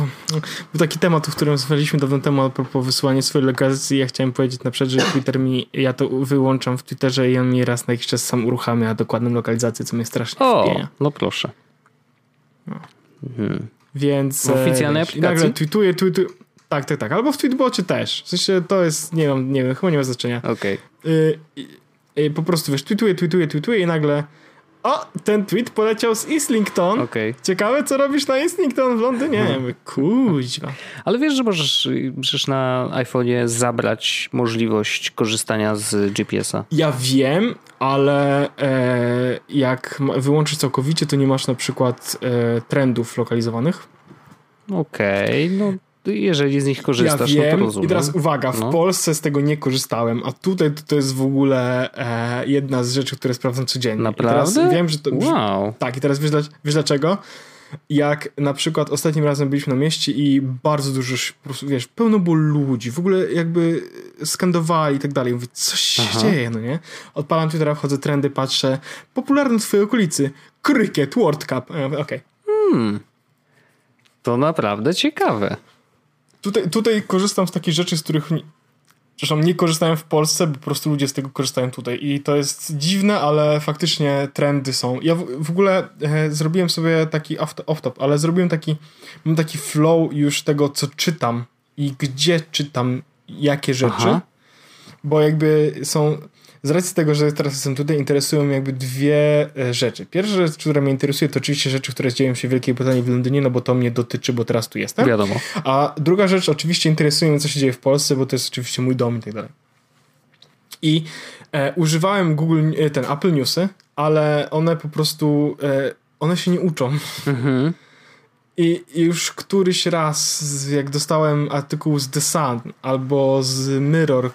taki temat, w którym rozmawialiśmy dawno temu a propos wysyłania swojej lokalizacji. Ja chciałem powiedzieć na przykład, że Twitter mi, ja to wyłączam w Twitterze i on mi raz na jakiś czas sam uruchamia dokładną lokalizację, co mnie strasznie o, wpienia. no proszę. No. Mhm. Więc... W oficjalnej aplikacji? nagle tweetuję, tweetuję. Tak, tak, tak. Albo w Tweetbocie też. W sensie to jest, nie wiem, nie wiem chyba nie ma znaczenia. Okej. Okay. Y, y, y, po prostu wiesz, tweetuję, tweetuję, tweetuję i nagle o, ten tweet poleciał z Islington. Okay. Ciekawe, co robisz na Islington w Londynie. Mówię, kuźwa. Ale wiesz, że możesz przecież na iPhone'ie zabrać możliwość korzystania z GPS-a. Ja wiem, ale e, jak wyłączysz całkowicie, to nie masz na przykład e, trendów lokalizowanych. Okej, okay, no jeżeli z nich korzystasz, ja wiem, no to rozumiem. I teraz uwaga, w no. Polsce z tego nie korzystałem, a tutaj to, to jest w ogóle e, jedna z rzeczy, które sprawdzam codziennie. Naprawdę? Wiem, że to... Wow. Tak, i teraz wiesz, wiesz dlaczego? jak na przykład ostatnim razem byliśmy na mieście i bardzo dużo, po prostu, wiesz, pełno było ludzi, w ogóle jakby skandowali i tak dalej. Mówię, coś się Aha. dzieje, no nie? Odpalam Twittera, wchodzę trendy, patrzę, popularne w twojej okolicy, Cricket World Cup. Okej. Okay. Hmm. To naprawdę ciekawe. Tutaj, tutaj korzystam z takich rzeczy, z których Zresztą nie korzystają w Polsce, bo po prostu ludzie z tego korzystają tutaj. I to jest dziwne, ale faktycznie trendy są. Ja w, w ogóle e, zrobiłem sobie taki off-top, ale zrobiłem taki, mam taki flow już tego, co czytam i gdzie czytam jakie rzeczy. Aha. Bo jakby są z racji tego, że teraz jestem tutaj, interesują mnie jakby dwie e, rzeczy. Pierwsza rzecz, która mnie interesuje, to oczywiście rzeczy, które dzieją się w Wielkiej Brytanii w Londynie, no bo to mnie dotyczy, bo teraz tu jestem. Wiadomo. A druga rzecz, oczywiście interesuje mnie, co się dzieje w Polsce, bo to jest oczywiście mój dom i tak dalej. I e, używałem Google, e, ten Apple Newsy, ale one po prostu, e, one się nie uczą. Mhm. I już któryś raz, jak dostałem artykuł z The Sun albo z Mirror,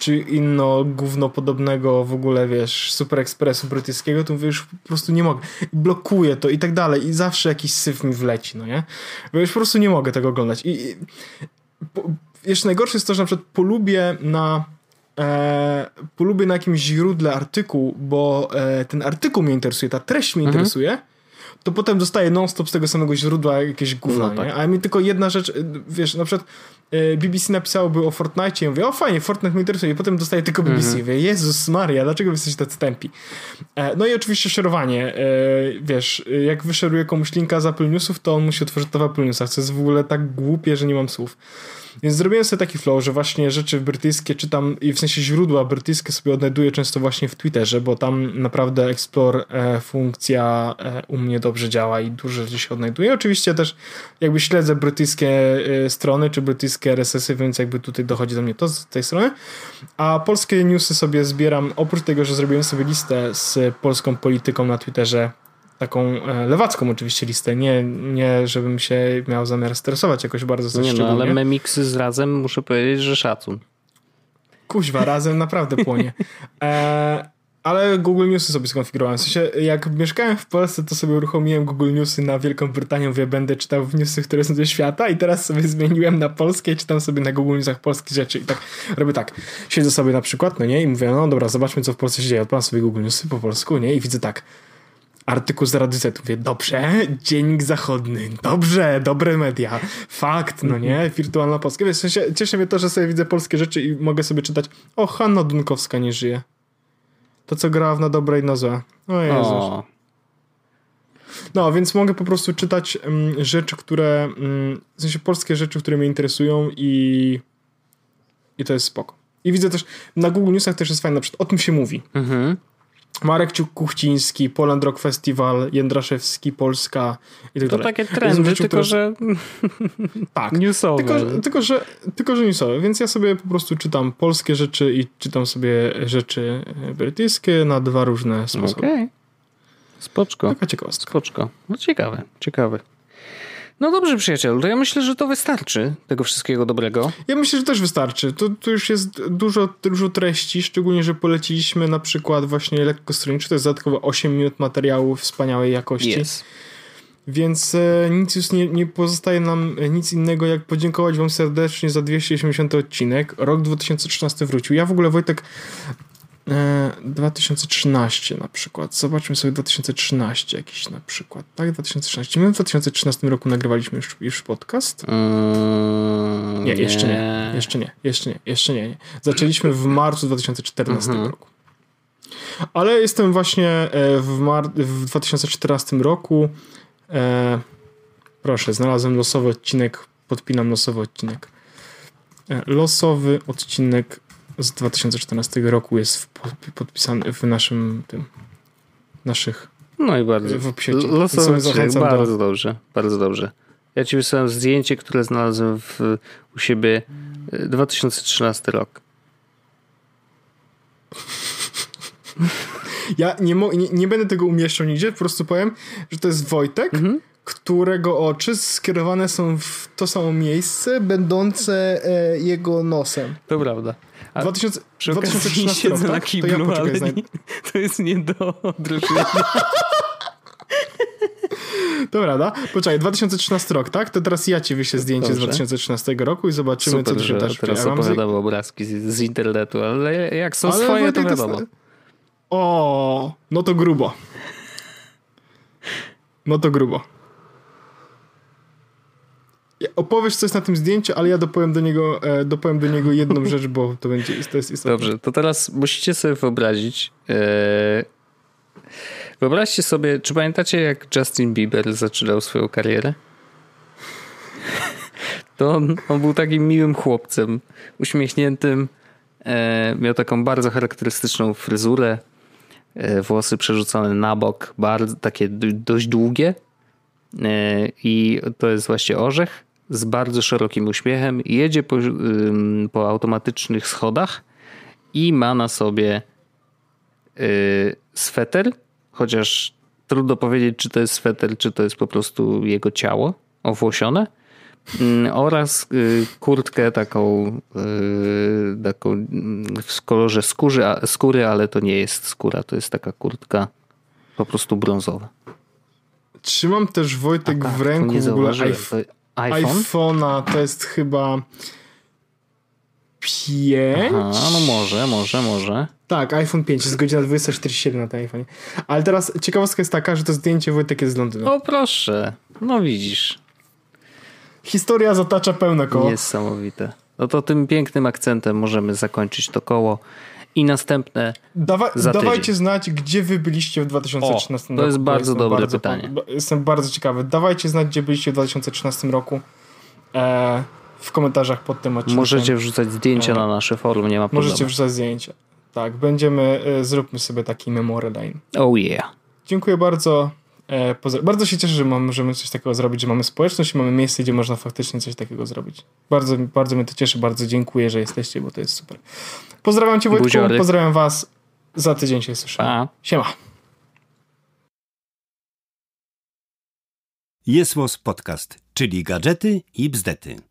czy inno gówno podobnego w ogóle, wiesz, Super Expressu brytyjskiego, to mówię, już po prostu nie mogę. I blokuję to i tak dalej i zawsze jakiś syf mi wleci, no nie? Bo już po prostu nie mogę tego oglądać. I, i po, jeszcze najgorsze jest to, że na przykład polubię na e, polubię na jakimś źródle artykuł, bo e, ten artykuł mnie interesuje, ta treść mnie mhm. interesuje, to potem dostaję non-stop z tego samego źródła jakieś gówno, no, tak. A mi tylko jedna rzecz, wiesz, na przykład e, BBC napisałoby o Fortnite i mówię, o fajnie, Fortnite mnie interesuje i potem dostaję tylko BBC. -hmm. Mówię, Jezus Maria, dlaczego wy jesteście tacy tępi? E, no i oczywiście szerowanie. E, wiesz, jak wyszeruję komuś linka z Apple Newsów, to on musi otworzyć to w Apple Newsach, co jest w ogóle tak głupie, że nie mam słów. Więc zrobiłem sobie taki flow, że właśnie rzeczy brytyjskie czytam i w sensie źródła brytyjskie sobie odnajduję często właśnie w Twitterze, bo tam naprawdę Explore e, funkcja e, u mnie dobrze działa i dużo rzeczy się odnajduje. Oczywiście też jakby śledzę brytyjskie e, strony czy brytyjskie RSS-y, więc jakby tutaj dochodzi do mnie to z tej strony. A polskie newsy sobie zbieram, oprócz tego, że zrobiłem sobie listę z polską polityką na Twitterze taką e, lewacką oczywiście listę, nie, nie żebym się miał zamiar stresować jakoś bardzo coś Nie no, ale memiksy z razem muszę powiedzieć, że szacun. Kuźwa, razem naprawdę płonie. E, ale Google Newsy sobie skonfigurowałem. W sensie, jak mieszkałem w Polsce, to sobie uruchomiłem Google Newsy na Wielką Brytanię, mówię, będę czytał newsy, które są ze świata i teraz sobie zmieniłem na polskie i czytam sobie na Google Newsach polskie rzeczy i tak robię tak. Siedzę sobie na przykład, no nie, i mówię, no dobra, zobaczmy, co w Polsce się dzieje. Odpalam sobie Google Newsy po polsku, nie, i widzę tak artykuł z Rady Z. Mówię, dobrze, Dziennik Zachodni, dobrze, dobre media, fakt, no nie, wirtualna Polska. Wiesz, w sensie, cieszy mnie to, że sobie widzę polskie rzeczy i mogę sobie czytać, o, Hanna Dunkowska nie żyje. To, co grała w Na Dobre i Na Złe. O Jezus. No, więc mogę po prostu czytać um, rzeczy, które, um, w sensie polskie rzeczy, które mnie interesują i i to jest spoko. I widzę też, na Google Newsach też jest fajne, na przykład o tym się mówi. Mhm. Marek Ciuk-Kuchciński, Poland Rock Festival, Jędraszewski, Polska i tak to dalej. takie trendy, rzeczy, tylko że tak, newsowe. Tylko, tylko, że, tylko, że newsowe, więc ja sobie po prostu czytam polskie rzeczy i czytam sobie rzeczy brytyjskie na dwa różne sposoby. Okej. Okay. Spoczko. Taka ciekawostka. Spoczko. No ciekawe, ciekawe. No dobrze, przyjacielu, to ja myślę, że to wystarczy tego wszystkiego dobrego. Ja myślę, że też wystarczy. To, to już jest dużo, dużo treści, szczególnie, że poleciliśmy na przykład właśnie lekko stronniczy, to jest dodatkowo 8 minut materiału wspaniałej jakości. Yes. Więc e, nic już nie, nie pozostaje nam e, nic innego, jak podziękować Wam serdecznie za 280 odcinek. Rok 2013 wrócił. Ja w ogóle, Wojtek, 2013 e, na przykład. Zobaczmy sobie 2013 jakiś na przykład. Tak, 2013. My w 2013 roku nagrywaliśmy już, już podcast. Mm, nie, jeszcze nie. nie. Jeszcze nie. Jeszcze nie. Jeszcze nie. nie. Zaczęliśmy w marcu 2014 mhm. roku. Ale jestem właśnie e, w, mar- w 2014 roku. E, proszę, znalazłem losowy odcinek. Podpinam losowy odcinek. E, losowy odcinek z 2014 roku jest podpisany w naszym tym naszych no i bardzo w opisie. bardzo do... dobrze, bardzo dobrze. Ja ci wysłałem zdjęcie, które znalazłem w, u siebie 2013 e, rok. Ja nie, nie, nie, będę tego umieszczał nigdzie, po prostu powiem, że to jest Wojtek, mhm. którego oczy skierowane są w to samo miejsce, będące e, jego nosem. To prawda. A 2000, 2013 rok, tak? na kiblu, to, ja ale nie, to jest nie do odroczenia. Dobra, da? Poczekaj, 2013 rok, tak? To teraz ja ci wyślę zdjęcie Dobrze. z 2013 roku i zobaczymy, Super, co ty też. teraz ja opowiadam z... obrazki z, z, internetu, ale jak są ale swoje, to wiadomo. To... O, no to grubo. No to grubo. Opowiesz coś na tym zdjęciu, ale ja dopowiem do niego, e, dopowiem do niego jedną rzecz, bo to będzie to jest istotne. Dobrze, to teraz musicie sobie wyobrazić. E, wyobraźcie sobie, czy pamiętacie jak Justin Bieber zaczynał swoją karierę? To on, on był takim miłym chłopcem, uśmiechniętym, e, miał taką bardzo charakterystyczną fryzurę, włosy przerzucone na bok, bardzo takie dość długie i to jest właśnie orzech z bardzo szerokim uśmiechem. Jedzie po, po automatycznych schodach i ma na sobie sweter, chociaż trudno powiedzieć, czy to jest sweter, czy to jest po prostu jego ciało owłosione. Oraz kurtkę taką, taką w kolorze skóry, skóry, ale to nie jest skóra, to jest taka kurtka po prostu brązowa. Trzymam też Wojtek tak, w ręku w ogóle iPhone? iPhone'a to jest chyba 5. Aha, no może, może, może. Tak, iPhone 5, jest godzina 20.47 na tym iPhone. Ale teraz ciekawostka jest taka, że to zdjęcie Wojtek jest z Londynu. O proszę, no widzisz. Historia zatacza pełne koło. Niesamowite. No to tym pięknym akcentem możemy zakończyć to koło i następne. Dawa dawajcie znać, gdzie wy byliście w 2013 o, roku. To jest bardzo dobre bardzo, pytanie. Jestem bardzo ciekawy. Dawajcie znać, gdzie byliście w 2013 roku. E, w komentarzach pod tym odcinkiem. Możecie wrzucać zdjęcia e, na nasze forum, nie ma problemu. Możecie wrzucać zdjęcia. Tak, będziemy, e, zróbmy sobie taki memory line. Oh yeah. Dziękuję bardzo. E, bardzo się cieszę, że możemy coś takiego zrobić, że mamy społeczność i mamy miejsce, gdzie można faktycznie coś takiego zrobić. Bardzo, bardzo mnie to cieszy, bardzo dziękuję, że jesteście, bo to jest super. Pozdrawiam cię Wojtku, Buziory. pozdrawiam was. Za tydzień się słyszymy. Pa. Siema. Jest Podcast, czyli gadżety i bzdety.